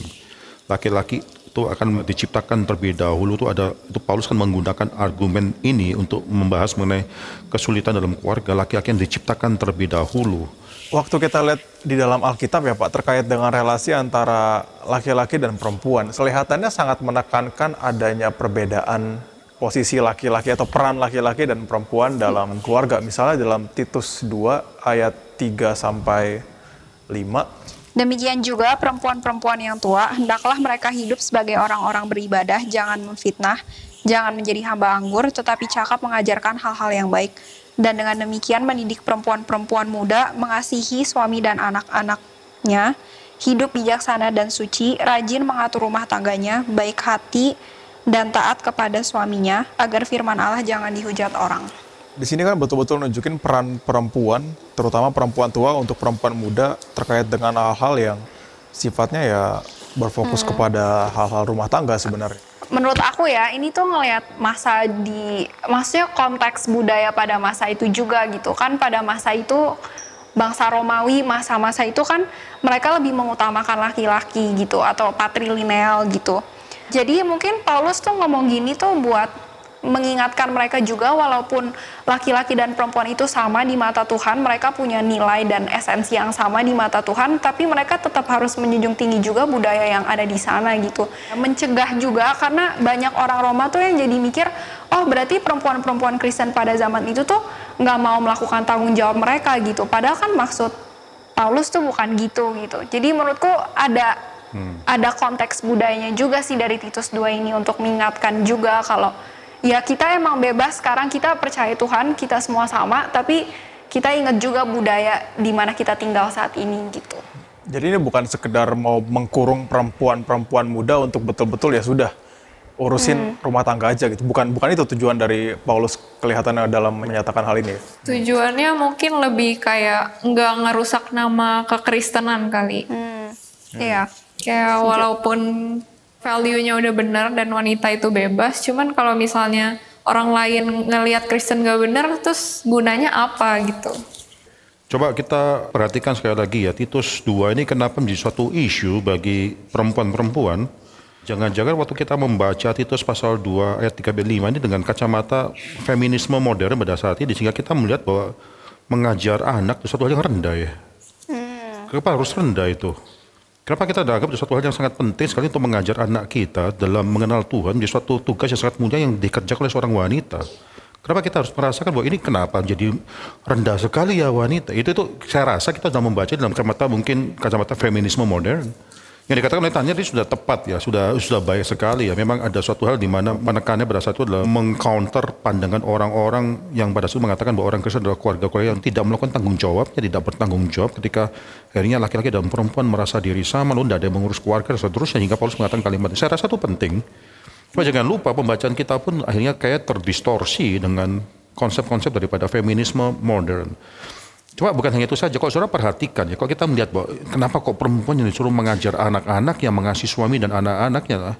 Laki-laki itu akan diciptakan terlebih dahulu itu ada itu Paulus kan menggunakan argumen ini untuk membahas mengenai kesulitan dalam keluarga laki-laki yang diciptakan terlebih dahulu. Waktu kita lihat di dalam Alkitab ya Pak terkait dengan relasi antara laki-laki dan perempuan, kelihatannya sangat menekankan adanya perbedaan posisi laki-laki atau peran laki-laki dan perempuan dalam keluarga. Misalnya dalam Titus 2 ayat 3 sampai 5. Demikian juga perempuan-perempuan yang tua, hendaklah mereka hidup sebagai orang-orang beribadah, jangan memfitnah, jangan menjadi hamba anggur, tetapi cakap mengajarkan hal-hal yang baik. Dan dengan demikian mendidik perempuan-perempuan muda mengasihi suami dan anak-anaknya, hidup bijaksana dan suci, rajin mengatur rumah tangganya, baik hati, dan taat kepada suaminya agar firman Allah jangan dihujat orang. Di sini kan betul-betul nunjukin peran perempuan, terutama perempuan tua untuk perempuan muda terkait dengan hal-hal yang sifatnya ya berfokus hmm. kepada hal-hal rumah tangga sebenarnya. Menurut aku ya, ini tuh ngelihat masa di, maksudnya konteks budaya pada masa itu juga gitu kan. Pada masa itu bangsa Romawi masa-masa itu kan mereka lebih mengutamakan laki-laki gitu atau patrilineal gitu. Jadi mungkin Paulus tuh ngomong gini tuh buat mengingatkan mereka juga walaupun laki-laki dan perempuan itu sama di mata Tuhan, mereka punya nilai dan esensi yang sama di mata Tuhan, tapi mereka tetap harus menjunjung tinggi juga budaya yang ada di sana gitu. Mencegah juga karena banyak orang Roma tuh yang jadi mikir, oh berarti perempuan-perempuan Kristen pada zaman itu tuh nggak mau melakukan tanggung jawab mereka gitu. Padahal kan maksud Paulus tuh bukan gitu gitu. Jadi menurutku ada hmm. ada konteks budayanya juga sih dari Titus 2 ini untuk mengingatkan juga kalau ya kita emang bebas sekarang kita percaya Tuhan kita semua sama tapi kita ingat juga budaya di mana kita tinggal saat ini gitu. Jadi ini bukan sekedar mau mengkurung perempuan-perempuan muda untuk betul-betul ya sudah urusin hmm. rumah tangga aja gitu. Bukan bukan itu tujuan dari Paulus kelihatannya dalam menyatakan hal ini. Tujuannya mungkin lebih kayak nggak ngerusak nama kekristenan kali. Hmm. Iya. Hmm. Kayak walaupun value-nya udah benar dan wanita itu bebas, cuman kalau misalnya orang lain ngelihat Kristen gak benar, terus gunanya apa gitu? Coba kita perhatikan sekali lagi ya, Titus 2 ini kenapa menjadi suatu isu bagi perempuan-perempuan. Jangan-jangan waktu kita membaca Titus pasal 2 ayat 3 5 ini dengan kacamata feminisme modern pada saat ini, sehingga kita melihat bahwa mengajar anak itu satu hal yang rendah ya. Kenapa harus rendah itu? Kenapa kita anggap itu satu hal yang sangat penting sekali untuk mengajar anak kita dalam mengenal Tuhan di suatu tugas yang sangat mulia yang dikerjakan oleh seorang wanita. Kenapa kita harus merasakan bahwa ini kenapa jadi rendah sekali ya wanita? Itu itu saya rasa kita sudah membaca dalam kacamata mungkin kacamata feminisme modern. Yang dikatakan oleh Tanya itu sudah tepat ya, sudah sudah baik sekali ya. Memang ada suatu hal di mana penekanannya pada saat itu adalah mengcounter pandangan orang-orang yang pada saat itu mengatakan bahwa orang Kristen adalah keluarga-keluarga yang tidak melakukan tanggung jawabnya, tidak bertanggung jawab ketika akhirnya laki-laki dan perempuan merasa diri sama, lalu tidak ada yang mengurus keluarga dan seterusnya hingga Paulus mengatakan kalimat ini. Saya rasa itu penting. Cuma jangan lupa pembacaan kita pun akhirnya kayak terdistorsi dengan konsep-konsep daripada feminisme modern. Cuma bukan hanya itu saja, kalau saudara perhatikan ya, kalau kita melihat bahwa kenapa kok perempuan yang disuruh mengajar anak-anak yang mengasihi suami dan anak-anaknya lah,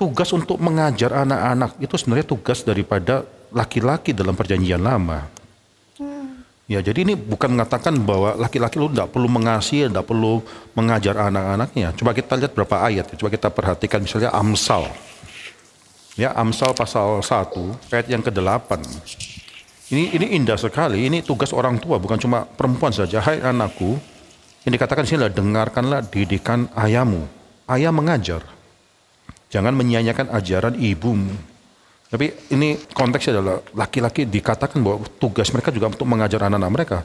tugas untuk mengajar anak-anak itu sebenarnya tugas daripada laki-laki dalam perjanjian lama. Ya, jadi ini bukan mengatakan bahwa laki-laki lu tidak perlu mengasihi, tidak perlu mengajar anak-anaknya. Coba kita lihat berapa ayat, coba kita perhatikan misalnya Amsal. Ya, Amsal pasal 1, ayat yang ke-8. Ini ini indah sekali. Ini tugas orang tua, bukan cuma perempuan saja. Hai anakku, yang dikatakan di sini adalah dengarkanlah didikan ayahmu. Ayah mengajar. Jangan menyanyikan ajaran ibumu. Tapi ini konteksnya adalah laki-laki dikatakan bahwa tugas mereka juga untuk mengajar anak-anak mereka.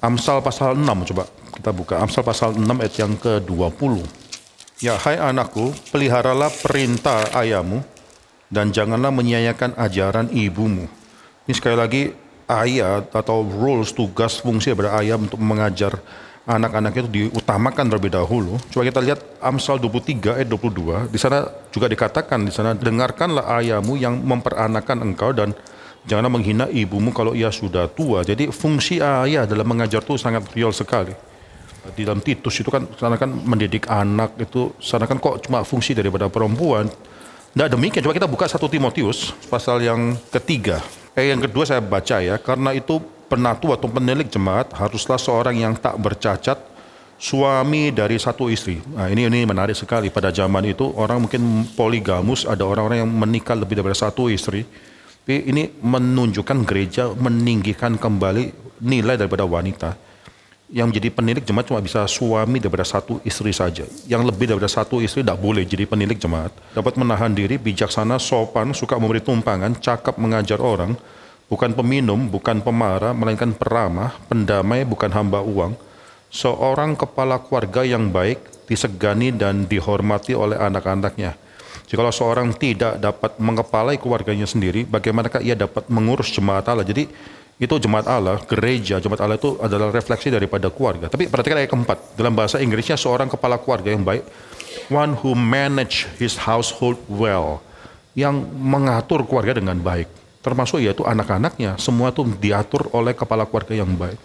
Amsal pasal 6 coba kita buka. Amsal pasal 6 ayat yang ke-20. Ya hai anakku, peliharalah perintah ayahmu dan janganlah menyanyikan ajaran ibumu. Ini sekali lagi ayat atau rules tugas fungsi daripada ayah untuk mengajar anak-anak itu diutamakan terlebih dahulu. Coba kita lihat Amsal 23 ayat 22. Di sana juga dikatakan di sana dengarkanlah ayahmu yang memperanakan engkau dan janganlah menghina ibumu kalau ia sudah tua. Jadi fungsi ayah dalam mengajar itu sangat real sekali. Di dalam Titus itu kan sana kan mendidik anak itu sana kan kok cuma fungsi daripada perempuan. Tidak demikian. Coba kita buka satu Timotius pasal yang ketiga. Eh, yang kedua saya baca ya, karena itu penatu atau penilik jemaat haruslah seorang yang tak bercacat, suami dari satu istri. Nah, ini ini menarik sekali. Pada zaman itu orang mungkin poligamus, ada orang-orang yang menikah lebih daripada satu istri. Tapi ini menunjukkan gereja meninggikan kembali nilai daripada wanita. Yang menjadi penilik jemaat cuma bisa suami daripada satu istri saja. Yang lebih daripada satu istri tidak boleh jadi penilik jemaat. Dapat menahan diri, bijaksana, sopan, suka memberi tumpangan, cakap mengajar orang, bukan peminum, bukan pemarah, melainkan peramah, pendamai, bukan hamba uang. Seorang kepala keluarga yang baik, disegani dan dihormati oleh anak-anaknya. Jikalau seorang tidak dapat mengepalai keluarganya sendiri, bagaimanakah ia dapat mengurus jemaat Allah? Jadi itu jemaat Allah, gereja, jemaat Allah itu adalah refleksi daripada keluarga. Tapi perhatikan ayat keempat, dalam bahasa Inggrisnya seorang kepala keluarga yang baik, one who manage his household well, yang mengatur keluarga dengan baik. Termasuk yaitu anak-anaknya, semua itu diatur oleh kepala keluarga yang baik.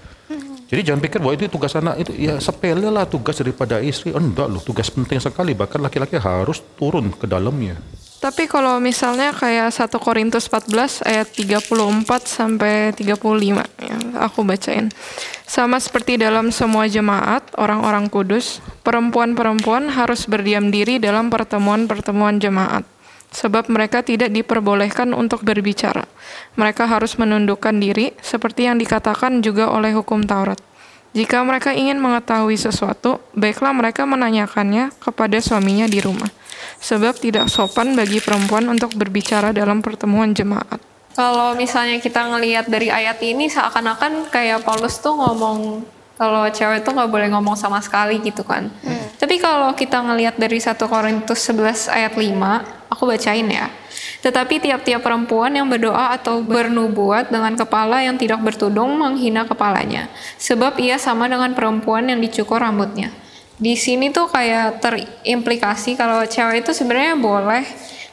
Jadi jangan pikir bahwa itu tugas anak itu ya sepele lah tugas daripada istri. Enggak loh, tugas penting sekali. Bahkan laki-laki harus turun ke dalamnya. Tapi kalau misalnya kayak 1 Korintus 14 ayat 34 sampai 35 ya, aku bacain. Sama seperti dalam semua jemaat, orang-orang kudus, perempuan-perempuan harus berdiam diri dalam pertemuan-pertemuan jemaat. Sebab mereka tidak diperbolehkan untuk berbicara. Mereka harus menundukkan diri, seperti yang dikatakan juga oleh hukum Taurat. Jika mereka ingin mengetahui sesuatu, baiklah mereka menanyakannya kepada suaminya di rumah sebab tidak sopan bagi perempuan untuk berbicara dalam pertemuan jemaat. Kalau misalnya kita ngelihat dari ayat ini seakan-akan kayak Paulus tuh ngomong kalau cewek tuh nggak boleh ngomong sama sekali gitu kan. Hmm. Tapi kalau kita ngelihat dari 1 Korintus 11 ayat 5, aku bacain ya. Tetapi tiap-tiap perempuan yang berdoa atau bernubuat dengan kepala yang tidak bertudung menghina kepalanya, sebab ia sama dengan perempuan yang dicukur rambutnya di sini tuh kayak terimplikasi kalau cewek itu sebenarnya boleh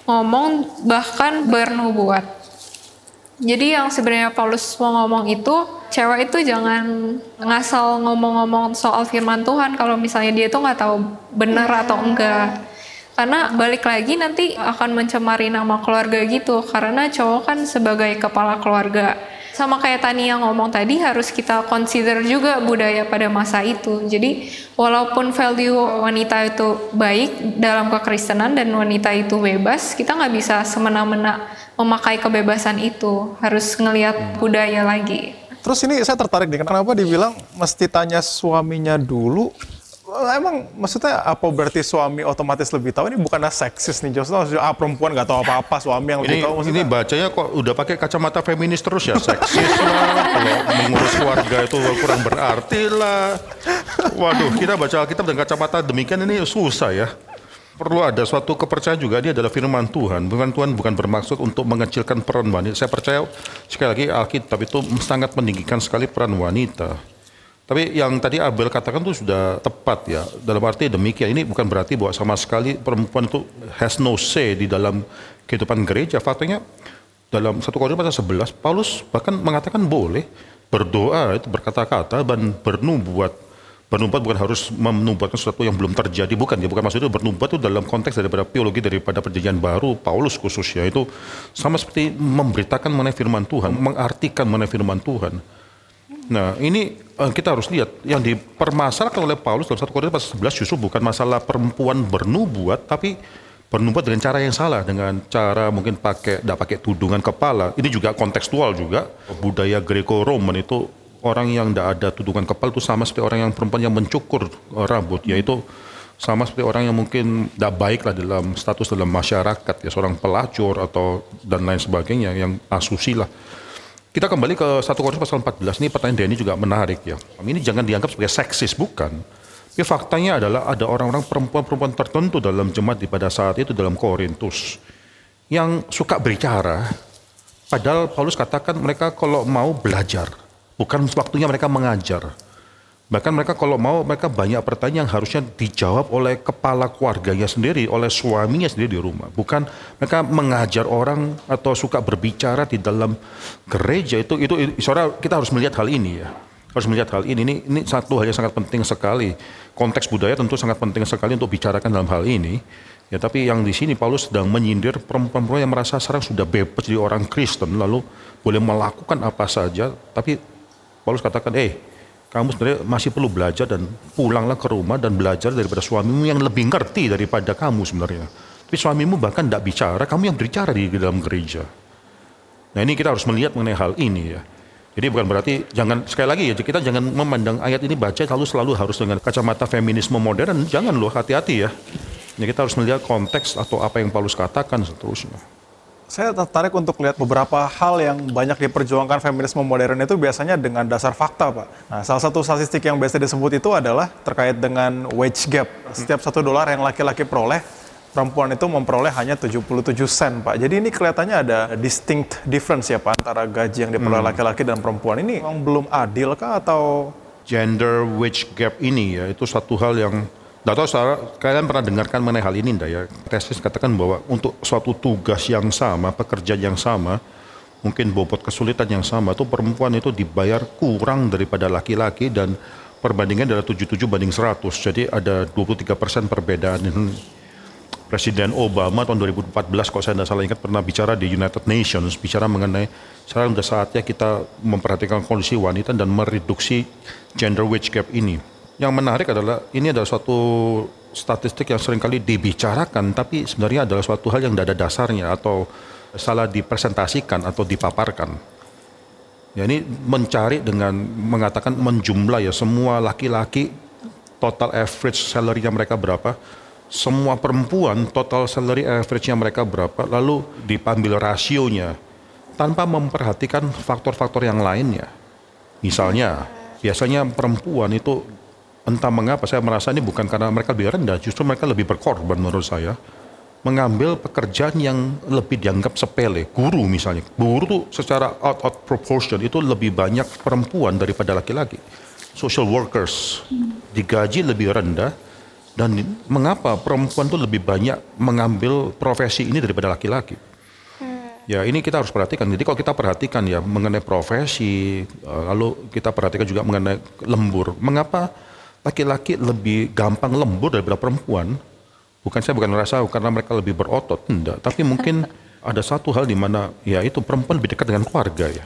ngomong bahkan bernubuat. Jadi yang sebenarnya Paulus mau ngomong itu cewek itu jangan ngasal ngomong-ngomong soal firman Tuhan kalau misalnya dia tuh nggak tahu benar atau enggak. Karena balik lagi nanti akan mencemari nama keluarga gitu karena cowok kan sebagai kepala keluarga sama kayak Tani yang ngomong tadi harus kita consider juga budaya pada masa itu. Jadi walaupun value wanita itu baik dalam kekristenan dan wanita itu bebas, kita nggak bisa semena-mena memakai kebebasan itu. Harus ngelihat budaya lagi. Terus ini saya tertarik nih, kenapa dibilang mesti tanya suaminya dulu? Emang maksudnya apa berarti suami otomatis lebih tahu? Ini bukannya seksis nih, Jos. Ah perempuan nggak tahu apa-apa, suami yang lebih Ini, tahu. ini Maksudnya, bacanya kok udah pakai kacamata feminis terus ya, seksis lah, kalau mengurus keluarga itu kurang berarti lah. Waduh, kita baca Alkitab dengan kacamata demikian ini susah ya. Perlu ada suatu kepercayaan juga, dia adalah firman Tuhan. Firman Tuhan bukan bermaksud untuk mengecilkan peran wanita. Saya percaya sekali lagi Alkitab itu sangat meninggikan sekali peran wanita. Tapi yang tadi Abel katakan itu sudah tepat ya. Dalam arti demikian, ini bukan berarti bahwa sama sekali perempuan itu has no say di dalam kehidupan gereja. Faktanya dalam 1 Korintus pasal 11, Paulus bahkan mengatakan boleh berdoa itu berkata-kata dan bernubuat. Bernubuat bukan harus menubuatkan sesuatu yang belum terjadi, bukan ya, bukan maksudnya bernubuat itu dalam konteks daripada teologi daripada perjanjian baru, Paulus khususnya itu sama seperti memberitakan mengenai firman Tuhan, mengartikan mengenai firman Tuhan. Nah, ini eh, kita harus lihat yang dipermasalahkan oleh Paulus dalam 1 Korintus pasal 11 justru bukan masalah perempuan bernubuat, tapi bernubuat dengan cara yang salah, dengan cara mungkin pakai tidak pakai tudungan kepala. Ini juga kontekstual juga. Budaya Greco-Roman itu orang yang tidak ada tudungan kepala itu sama seperti orang yang perempuan yang mencukur rambut, yaitu sama seperti orang yang mungkin tidak baik lah dalam status dalam masyarakat ya seorang pelacur atau dan lain sebagainya yang asusila. Kita kembali ke 1 Korintus pasal 14. Ini pertanyaan Denny juga menarik ya. Ini jangan dianggap sebagai seksis, bukan. Tapi faktanya adalah ada orang-orang perempuan-perempuan tertentu dalam jemaat di pada saat itu dalam Korintus yang suka berbicara. Padahal Paulus katakan mereka kalau mau belajar, bukan waktunya mereka mengajar. Bahkan mereka kalau mau mereka banyak pertanyaan yang harusnya dijawab oleh kepala keluarganya sendiri, oleh suaminya sendiri di rumah. Bukan mereka mengajar orang atau suka berbicara di dalam gereja itu itu saudara kita harus melihat hal ini ya. Harus melihat hal ini. Ini ini satu hal yang sangat penting sekali. Konteks budaya tentu sangat penting sekali untuk bicarakan dalam hal ini. Ya, tapi yang di sini Paulus sedang menyindir perempuan-perempuan yang merasa sekarang sudah bebas jadi orang Kristen lalu boleh melakukan apa saja, tapi Paulus katakan, "Eh, kamu sebenarnya masih perlu belajar dan pulanglah ke rumah dan belajar daripada suamimu yang lebih ngerti daripada kamu sebenarnya. Tapi suamimu bahkan tidak bicara, kamu yang berbicara di dalam gereja. Nah ini kita harus melihat mengenai hal ini ya. Jadi bukan berarti jangan sekali lagi ya kita jangan memandang ayat ini baca lalu selalu harus dengan kacamata feminisme modern. Jangan loh hati-hati ya. Ya kita harus melihat konteks atau apa yang Paulus katakan seterusnya. Saya tertarik untuk lihat beberapa hal yang banyak diperjuangkan feminisme modern itu biasanya dengan dasar fakta, Pak. Nah, salah satu statistik yang biasa disebut itu adalah terkait dengan wage gap. Setiap satu dolar yang laki-laki peroleh, perempuan itu memperoleh hanya 77 sen, Pak. Jadi ini kelihatannya ada distinct difference ya, Pak, antara gaji yang diperoleh laki-laki dan perempuan. Ini memang belum adil kah atau gender wage gap ini ya itu satu hal yang Tidak tahu saudara, kalian pernah dengarkan mengenai hal ini enggak ya? Tesis katakan bahwa untuk suatu tugas yang sama, pekerjaan yang sama, mungkin bobot kesulitan yang sama, itu perempuan itu dibayar kurang daripada laki-laki dan perbandingan adalah 77 banding 100. Jadi ada 23 persen perbedaan. Presiden Obama tahun 2014 kalau saya tidak salah ingat pernah bicara di United Nations bicara mengenai sekarang sudah saatnya kita memperhatikan kondisi wanita dan mereduksi gender wage gap ini. Yang menarik adalah ini adalah suatu statistik yang sering kali dibicarakan tapi sebenarnya adalah suatu hal yang tidak ada dasarnya atau salah dipresentasikan atau dipaparkan. Ya ini mencari dengan mengatakan menjumlah ya semua laki-laki total average salary-nya mereka berapa, semua perempuan total salary average-nya mereka berapa, lalu diambil rasionya tanpa memperhatikan faktor-faktor yang lainnya. Misalnya, biasanya perempuan itu entah mengapa saya merasa ini bukan karena mereka lebih rendah, justru mereka lebih berkorban menurut saya mengambil pekerjaan yang lebih dianggap sepele. Guru misalnya, guru tuh secara out out proportion itu lebih banyak perempuan daripada laki-laki. Social workers digaji lebih rendah dan mengapa perempuan tuh lebih banyak mengambil profesi ini daripada laki-laki? Ya ini kita harus perhatikan. Jadi kalau kita perhatikan ya mengenai profesi, lalu kita perhatikan juga mengenai lembur. Mengapa laki-laki lebih gampang lembur daripada perempuan? Bukan saya bukan merasa karena mereka lebih berotot, enggak. Tapi mungkin ada satu hal di mana ya itu perempuan lebih dekat dengan keluarga ya.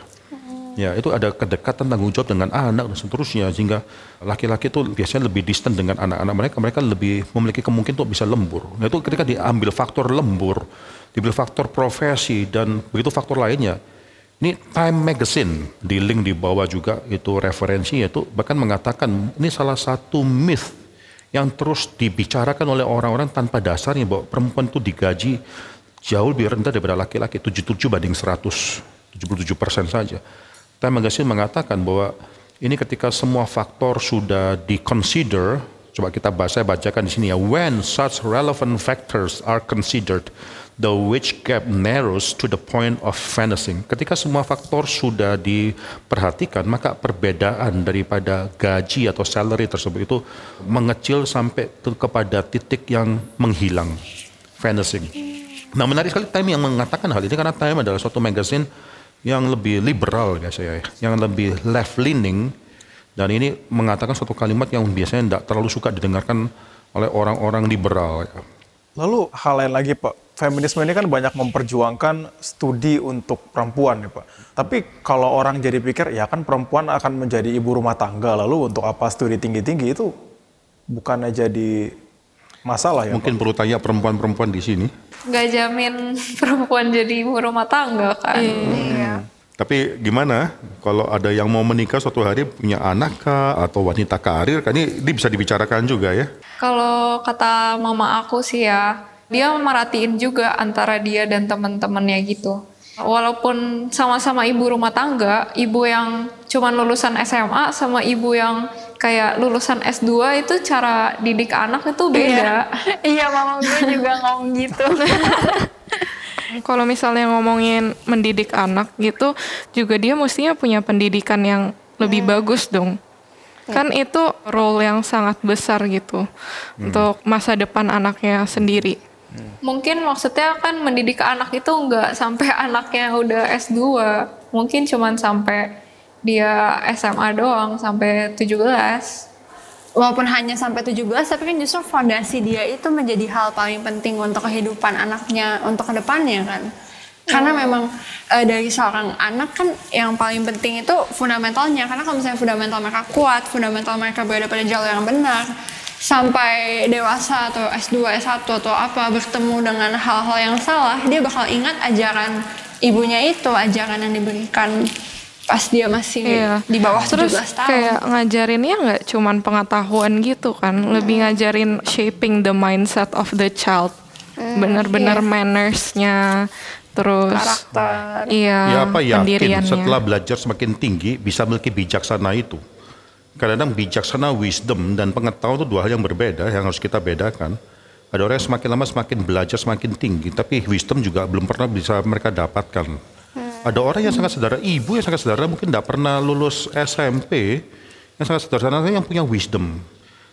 Ya itu ada kedekatan tanggung jawab dengan anak dan seterusnya sehingga laki-laki itu biasanya lebih distant dengan anak-anak mereka, mereka lebih memiliki kemungkinan untuk bisa lembur. Nah itu ketika diambil faktor lembur, diambil faktor profesi dan begitu faktor lainnya, Ini Time Magazine di link di bawah juga itu referensi itu bahkan mengatakan ini salah satu myth yang terus dibicarakan oleh orang-orang tanpa dasarnya bahwa perempuan itu digaji jauh lebih rendah daripada laki-laki 77 banding 100 77 persen saja. Time Magazine mengatakan bahwa ini ketika semua faktor sudah di-consider Coba kita baca, saya bacakan di sini ya. When such relevant factors are considered, the wage gap narrows to the point of vanishing. Ketika semua faktor sudah diperhatikan, maka perbedaan daripada gaji atau salary tersebut itu mengecil sampai kepada titik yang menghilang, vanishing. Nah menarik sekali Time yang mengatakan hal ini karena Time adalah suatu magazine yang lebih liberal ya saya, yang lebih left leaning dan ini mengatakan suatu kalimat yang biasanya tidak terlalu suka didengarkan oleh orang-orang liberal. Ya. Lalu hal lain lagi Pak, feminisme ini kan banyak memperjuangkan studi untuk perempuan ya Pak. Tapi kalau orang jadi pikir ya kan perempuan akan menjadi ibu rumah tangga, lalu untuk apa studi tinggi-tinggi itu bukannya jadi masalah ya Mungkin Pak? perlu tanya perempuan-perempuan di sini. Nggak jamin perempuan jadi ibu rumah tangga kan. Iya. Tapi gimana kalau ada yang mau menikah suatu hari punya anak kah atau wanita karir kan ini, ini bisa dibicarakan juga ya. Kalau kata mama aku sih ya, dia merhatiin juga antara dia dan teman-temannya gitu. Walaupun sama-sama ibu rumah tangga, ibu yang cuman lulusan SMA sama ibu yang kayak lulusan S2 itu cara didik anak itu beda. Iya, mama gue juga ngomong gitu. Kalau misalnya ngomongin mendidik anak gitu, juga dia mestinya punya pendidikan yang lebih bagus dong. Kan itu role yang sangat besar gitu untuk masa depan anaknya sendiri. Mungkin maksudnya kan mendidik anak itu nggak sampai anaknya udah S2. Mungkin cuman sampai dia SMA doang sampai 17. Walaupun hanya sampai 17, tapi kan justru fondasi dia itu menjadi hal paling penting untuk kehidupan anaknya untuk ke depannya kan. Karena memang eh, dari seorang anak kan yang paling penting itu fundamentalnya. Karena kalau misalnya fundamental mereka kuat, fundamental mereka berada pada jalur yang benar, sampai dewasa atau S2, S1 atau apa bertemu dengan hal-hal yang salah, dia bakal ingat ajaran ibunya itu, ajaran yang diberikan pas dia masih Iya. di bawah Terus 17 tahun. kayak ngajarinnya nggak cuman pengetahuan gitu kan, lebih ngajarin shaping the mindset of the child. Bener-bener mannersnya, terus Karakter. iya ya apa yakin setelah belajar semakin tinggi bisa memiliki bijaksana itu. Kadang-kadang bijaksana, wisdom, dan pengetahuan itu dua hal yang berbeda yang harus kita bedakan. Ada orang yang semakin lama semakin belajar semakin tinggi, tapi wisdom juga belum pernah bisa mereka dapatkan. Ada orang yang sangat sederhana, ibu yang sangat sederhana mungkin tidak pernah lulus SMP, yang sangat sederhana yang punya wisdom.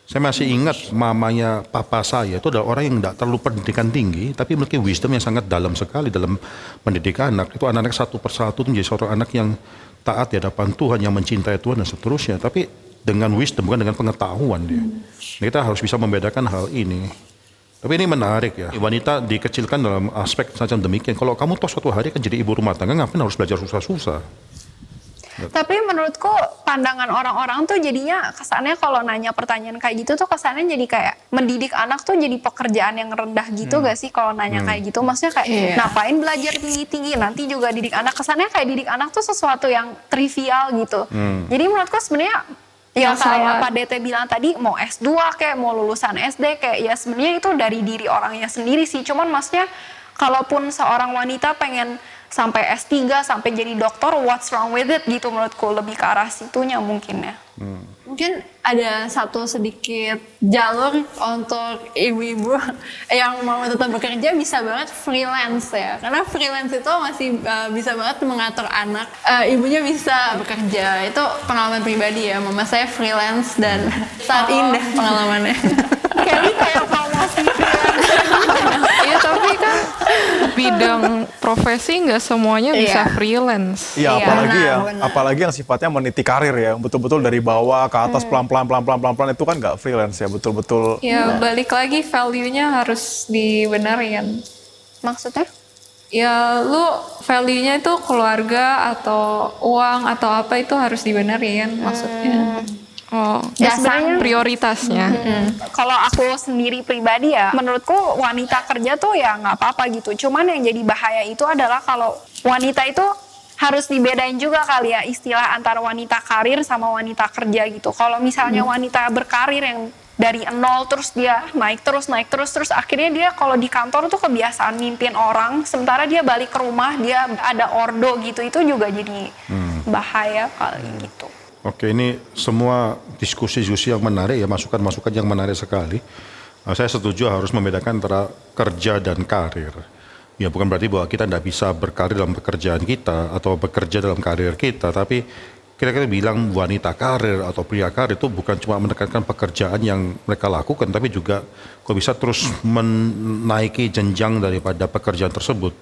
Saya masih ingat mamanya papa saya itu adalah orang yang tidak terlalu pendidikan tinggi, tapi memiliki wisdom yang sangat dalam sekali dalam mendidik anak. Itu anak-anak satu persatu menjadi seorang anak yang taat di hadapan Tuhan, yang mencintai Tuhan dan seterusnya. Tapi dengan wisdom, bukan dengan pengetahuan dia. Kita harus bisa membedakan hal ini. Tapi ini menarik ya. Wanita dikecilkan dalam aspek semacam demikian. Kalau kamu toh suatu hari kan jadi ibu rumah tangga, ngapain harus belajar susah-susah? Tapi menurutku pandangan orang-orang tuh jadinya kesannya kalau nanya pertanyaan kayak gitu tuh kesannya jadi kayak mendidik anak tuh jadi pekerjaan yang rendah gitu gak sih kalau nanya kayak gitu. Maksudnya kayak Iya. ngapain belajar tinggi-tinggi nanti juga didik anak kesannya kayak didik anak tuh sesuatu yang trivial gitu. Jadi menurutku sebenarnya ya Yang kayak salah. Pak DT bilang tadi mau S2 kayak mau lulusan SD kayak ya sebenarnya itu dari diri orangnya sendiri sih. Cuman maksudnya kalaupun seorang wanita pengen sampai S3 sampai jadi dokter what's wrong with it gitu menurutku lebih ke arah situnya mungkin ya. Mungkin ada satu sedikit jalur untuk ibu-ibu yang mau tetap bekerja bisa banget freelance ya. Karena freelance itu masih uh, bisa banget mengatur anak. Uh, ibunya bisa bekerja. Itu pengalaman pribadi ya. Mama saya freelance dan saat indah pengalamannya. Kelly kayak promosi Iya tapi bidang profesi nggak semuanya bisa Iya. freelance. Iya, Iya, apalagi benar, ya, benar. apalagi yang sifatnya meniti karir ya, betul-betul dari bawah ke atas pelan-pelan, pelan-pelan, pelan-pelan itu kan nggak freelance ya, betul-betul. Ya balik lagi value-nya harus dibenerin. maksudnya? Ya lu value-nya itu keluarga atau uang atau apa itu harus dibenerin maksudnya. Oh, Ya, sebenarnya- prioritasnya. Kalau aku sendiri pribadi ya, menurutku wanita kerja tuh ya nggak apa-apa gitu. Cuman yang jadi bahaya itu adalah kalau wanita itu harus dibedain juga kali ya istilah antara wanita karir sama wanita kerja gitu. Kalau misalnya wanita berkarir yang dari nol terus dia naik terus naik terus terus akhirnya dia kalau di kantor tuh kebiasaan mimpin orang sementara dia balik ke rumah dia ada ordo gitu itu juga jadi bahaya kali gitu. Oke, ini semua diskusi-diskusi yang menarik ya, masukan-masukan yang menarik sekali. Nah, saya setuju harus membedakan antara kerja dan karir. Ya bukan berarti bahwa kita tidak bisa berkarir dalam pekerjaan kita atau bekerja dalam karir kita, tapi kira-kira bilang wanita karir atau pria karir itu bukan cuma menekankan pekerjaan yang mereka lakukan, tapi juga kok bisa terus menaiki jenjang daripada pekerjaan tersebut.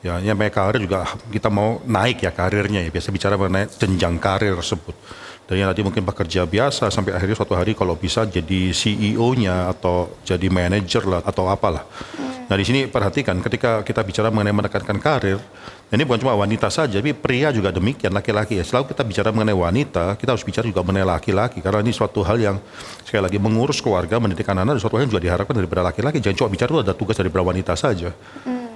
Ya, yang karir juga kita mau naik ya karirnya ya. Biasa bicara mengenai jenjang karir tersebut. Dan yang nanti mungkin pekerja biasa sampai akhirnya suatu hari kalau bisa jadi CEO-nya atau jadi manajer lah atau apalah. Nah di sini perhatikan ketika kita bicara mengenai menekankan karir, ini bukan cuma wanita saja, tapi pria juga demikian, laki-laki ya. Selalu kita bicara mengenai wanita, kita harus bicara juga mengenai laki-laki karena ini suatu hal yang sekali lagi mengurus keluarga, mendidik anak-anak, suatu hal yang juga diharapkan daripada laki-laki. Jangan cuma bicara itu ada tugas daripada wanita saja.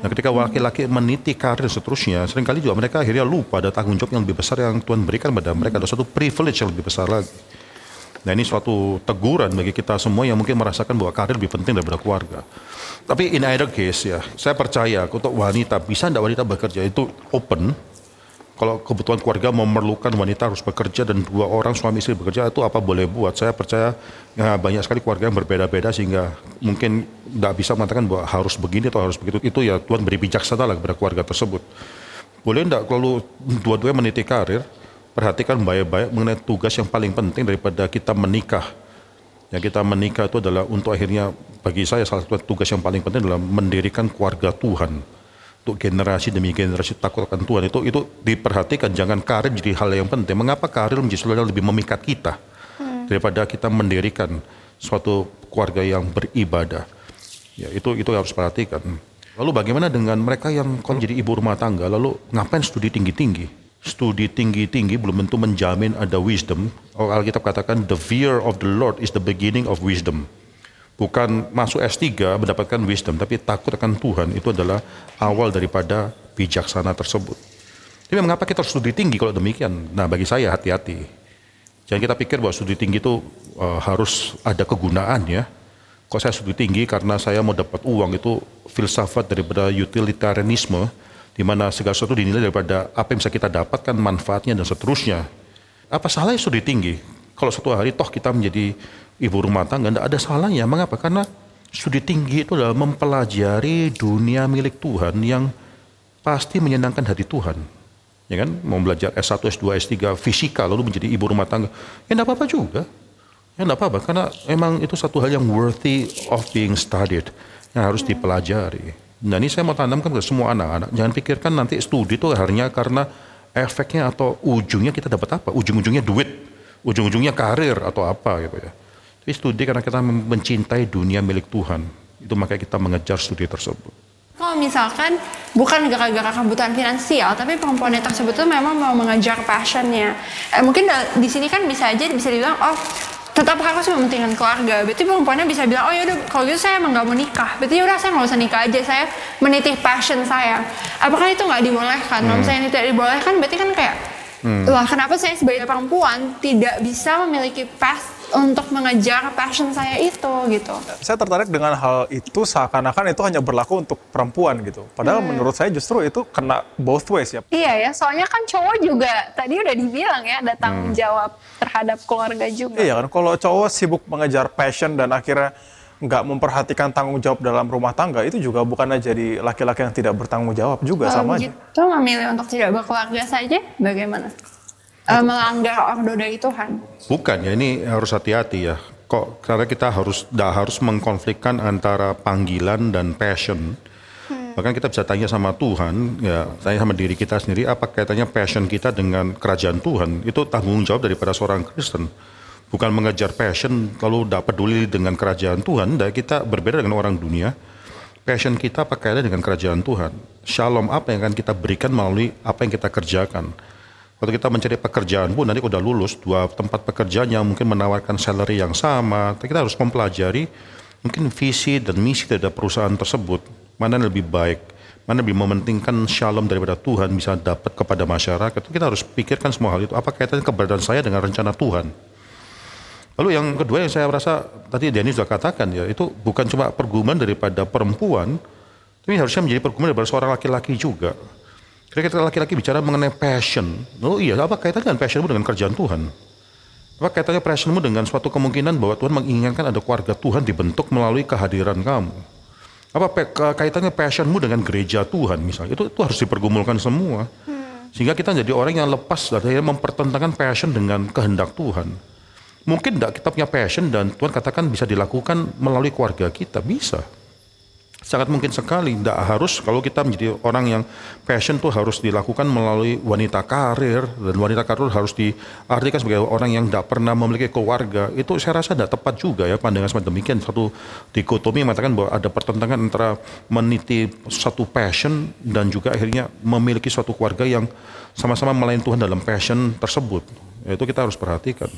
Nah ketika laki-laki meniti karir seterusnya, sering kali juga mereka akhirnya lupa ada tanggung jawab yang lebih besar yang Tuhan berikan pada mereka, ada suatu privilege yang lebih besar lagi. Nah ini suatu teguran bagi kita semua yang mungkin merasakan bahwa karir lebih penting daripada keluarga. Tapi in either case ya, saya percaya untuk wanita, bisa tidak wanita bekerja itu open. Kalau kebutuhan keluarga memerlukan wanita harus bekerja dan dua orang suami istri bekerja itu apa boleh buat. Saya percaya ya, banyak sekali keluarga yang berbeda-beda sehingga mungkin tidak bisa mengatakan bahwa harus begini atau harus begitu. Itu ya Tuhan beri bijaksana lah kepada keluarga tersebut. Boleh tidak kalau dua-duanya meniti karir, perhatikan baik-baik mengenai tugas yang paling penting daripada kita menikah. Yang kita menikah itu adalah untuk akhirnya bagi saya salah satu tugas yang paling penting adalah mendirikan keluarga Tuhan. Untuk generasi demi generasi takut akan Tuhan itu itu diperhatikan jangan karir jadi hal yang penting. Mengapa karir menjadi sesuatu yang lebih memikat kita daripada kita mendirikan suatu keluarga yang beribadah. Ya itu itu harus perhatikan. Lalu bagaimana dengan mereka yang kalau jadi ibu rumah tangga lalu ngapain studi tinggi-tinggi? Studi tinggi-tinggi belum tentu menjamin ada wisdom. Oh, Alkitab katakan the fear of the Lord is the beginning of wisdom. Bukan masuk S3 mendapatkan wisdom, tapi takut akan Tuhan itu adalah awal daripada bijaksana tersebut. Tapi mengapa kita harus studi tinggi kalau demikian? Nah bagi saya hati-hati. Jangan kita pikir bahwa studi tinggi itu uh, harus ada kegunaan ya. Kalau saya studi tinggi karena saya mau dapat uang itu filsafat daripada utilitarianisme di mana segala sesuatu dinilai daripada apa yang bisa kita dapatkan manfaatnya dan seterusnya. Apa salahnya studi tinggi? Kalau suatu hari toh kita menjadi ibu rumah tangga, tidak ada salahnya. Mengapa? Karena studi tinggi itu adalah mempelajari dunia milik Tuhan yang pasti menyenangkan hati Tuhan. Ya kan? Mau belajar S1, S2, S3, fisika, lalu menjadi ibu rumah tangga. Ya tidak apa-apa juga. Ya tidak apa-apa, karena emang itu satu hal yang worthy of being studied, yang harus dipelajari. Nah ini saya mau tanamkan ke semua anak-anak, jangan pikirkan nanti studi itu hanya karena efeknya atau ujungnya kita dapat apa, ujung-ujungnya duit, ujung-ujungnya karir atau apa gitu ya. Tapi studi karena kita mencintai dunia milik Tuhan, itu makanya kita mengejar studi tersebut. Kalau misalkan bukan gara-gara kebutuhan finansial, tapi perempuan tersebut tuh memang mau mengejar passionnya. Eh, mungkin di sini kan bisa aja bisa dibilang, oh tetap harus mementingkan keluarga. Berarti perempuannya bisa bilang, oh yaudah kalau gitu saya emang gak mau nikah. Berarti yaudah saya nggak usah nikah aja, saya menitih passion saya. Apakah itu nggak dibolehkan? Kalau misalnya tidak dibolehkan, berarti kan kayak, wah kenapa saya sebagai perempuan tidak bisa memiliki path untuk mengejar passion saya itu gitu. Saya tertarik dengan hal itu seakan-akan itu hanya berlaku untuk perempuan gitu. Padahal menurut saya justru itu kena both ways ya. Iya ya, soalnya kan cowok juga tadi udah dibilang ya ada tanggung jawab terhadap keluarga juga. Iya kan, kalau cowok sibuk mengejar passion dan akhirnya nggak memperhatikan tanggung jawab dalam rumah tangga, itu juga bukannya jadi laki-laki yang tidak bertanggung jawab juga Kalau sama aja. gitu memilih untuk tidak berkeluarga saja, bagaimana? Eh, melanggar ordo dari Tuhan. Bukan ya, ini harus hati-hati ya. Kok karena kita harus dah harus mengkonflikkan antara panggilan dan passion. Bahkan kita bisa tanya sama Tuhan, ya tanya sama diri kita sendiri, apa kaitannya passion kita dengan kerajaan Tuhan? Itu tanggung jawab daripada seorang Kristen. Bukan mengejar passion lalu tidak peduli dengan kerajaan Tuhan, dan kita berbeda dengan orang dunia. Passion kita apa kaitannya dengan kerajaan Tuhan? Shalom apa yang akan kita berikan melalui apa yang kita kerjakan? Waktu kita mencari pekerjaan pun nanti udah lulus dua tempat pekerjaan yang mungkin menawarkan salary yang sama, kita harus mempelajari mungkin visi dan misi dari perusahaan tersebut mana yang lebih baik, mana lebih mementingkan shalom daripada Tuhan bisa dapat kepada masyarakat. Kita harus pikirkan semua hal itu. Apa kaitannya keberadaan saya dengan rencana Tuhan? Lalu yang kedua yang saya rasa tadi Denny sudah katakan ya itu bukan cuma pergumulan daripada perempuan, tapi harusnya menjadi pergumulan daripada seorang laki-laki juga. Ketika laki-laki bicara mengenai passion, oh iya apa kaitannya dengan passionmu dengan kerjaan Tuhan? Apa kaitannya passionmu dengan suatu kemungkinan bahwa Tuhan menginginkan ada keluarga Tuhan dibentuk melalui kehadiran kamu? Apa kaitannya passionmu dengan gereja Tuhan misalnya? Itu, itu harus dipergumulkan semua. Sehingga kita jadi orang yang lepas dari mempertentangkan passion dengan kehendak Tuhan. Mungkin tidak kita punya passion dan Tuhan katakan bisa dilakukan melalui keluarga kita, bisa. Sangat mungkin sekali, tidak harus kalau kita menjadi orang yang passion tuh harus dilakukan melalui wanita karir dan wanita karir harus diartikan sebagai orang yang tidak pernah memiliki keluarga. Itu saya rasa tidak tepat juga ya pandangan seperti demikian. Satu dikotomi mengatakan bahwa ada pertentangan antara meniti satu passion dan juga akhirnya memiliki suatu keluarga yang sama-sama melayani Tuhan dalam passion tersebut. Itu kita harus perhatikan.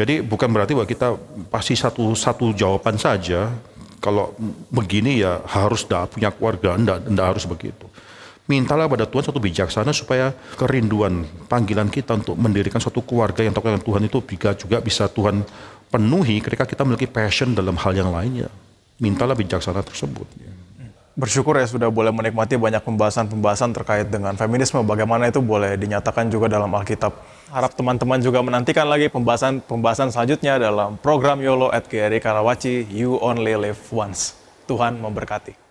Jadi bukan berarti bahwa kita pasti satu satu jawaban saja, kalau begini ya harus dah punya keluarga, enggak, enggak harus begitu. Mintalah pada Tuhan satu bijaksana supaya kerinduan panggilan kita untuk mendirikan suatu keluarga yang takut Tuhan itu juga juga bisa Tuhan penuhi ketika kita memiliki passion dalam hal yang lainnya. Mintalah bijaksana tersebut. Bersyukur ya sudah boleh menikmati banyak pembahasan-pembahasan terkait dengan feminisme, bagaimana itu boleh dinyatakan juga dalam Alkitab. Harap teman-teman juga menantikan lagi pembahasan-pembahasan selanjutnya dalam program YOLO at GRI Karawaci, You Only Live Once. Tuhan memberkati.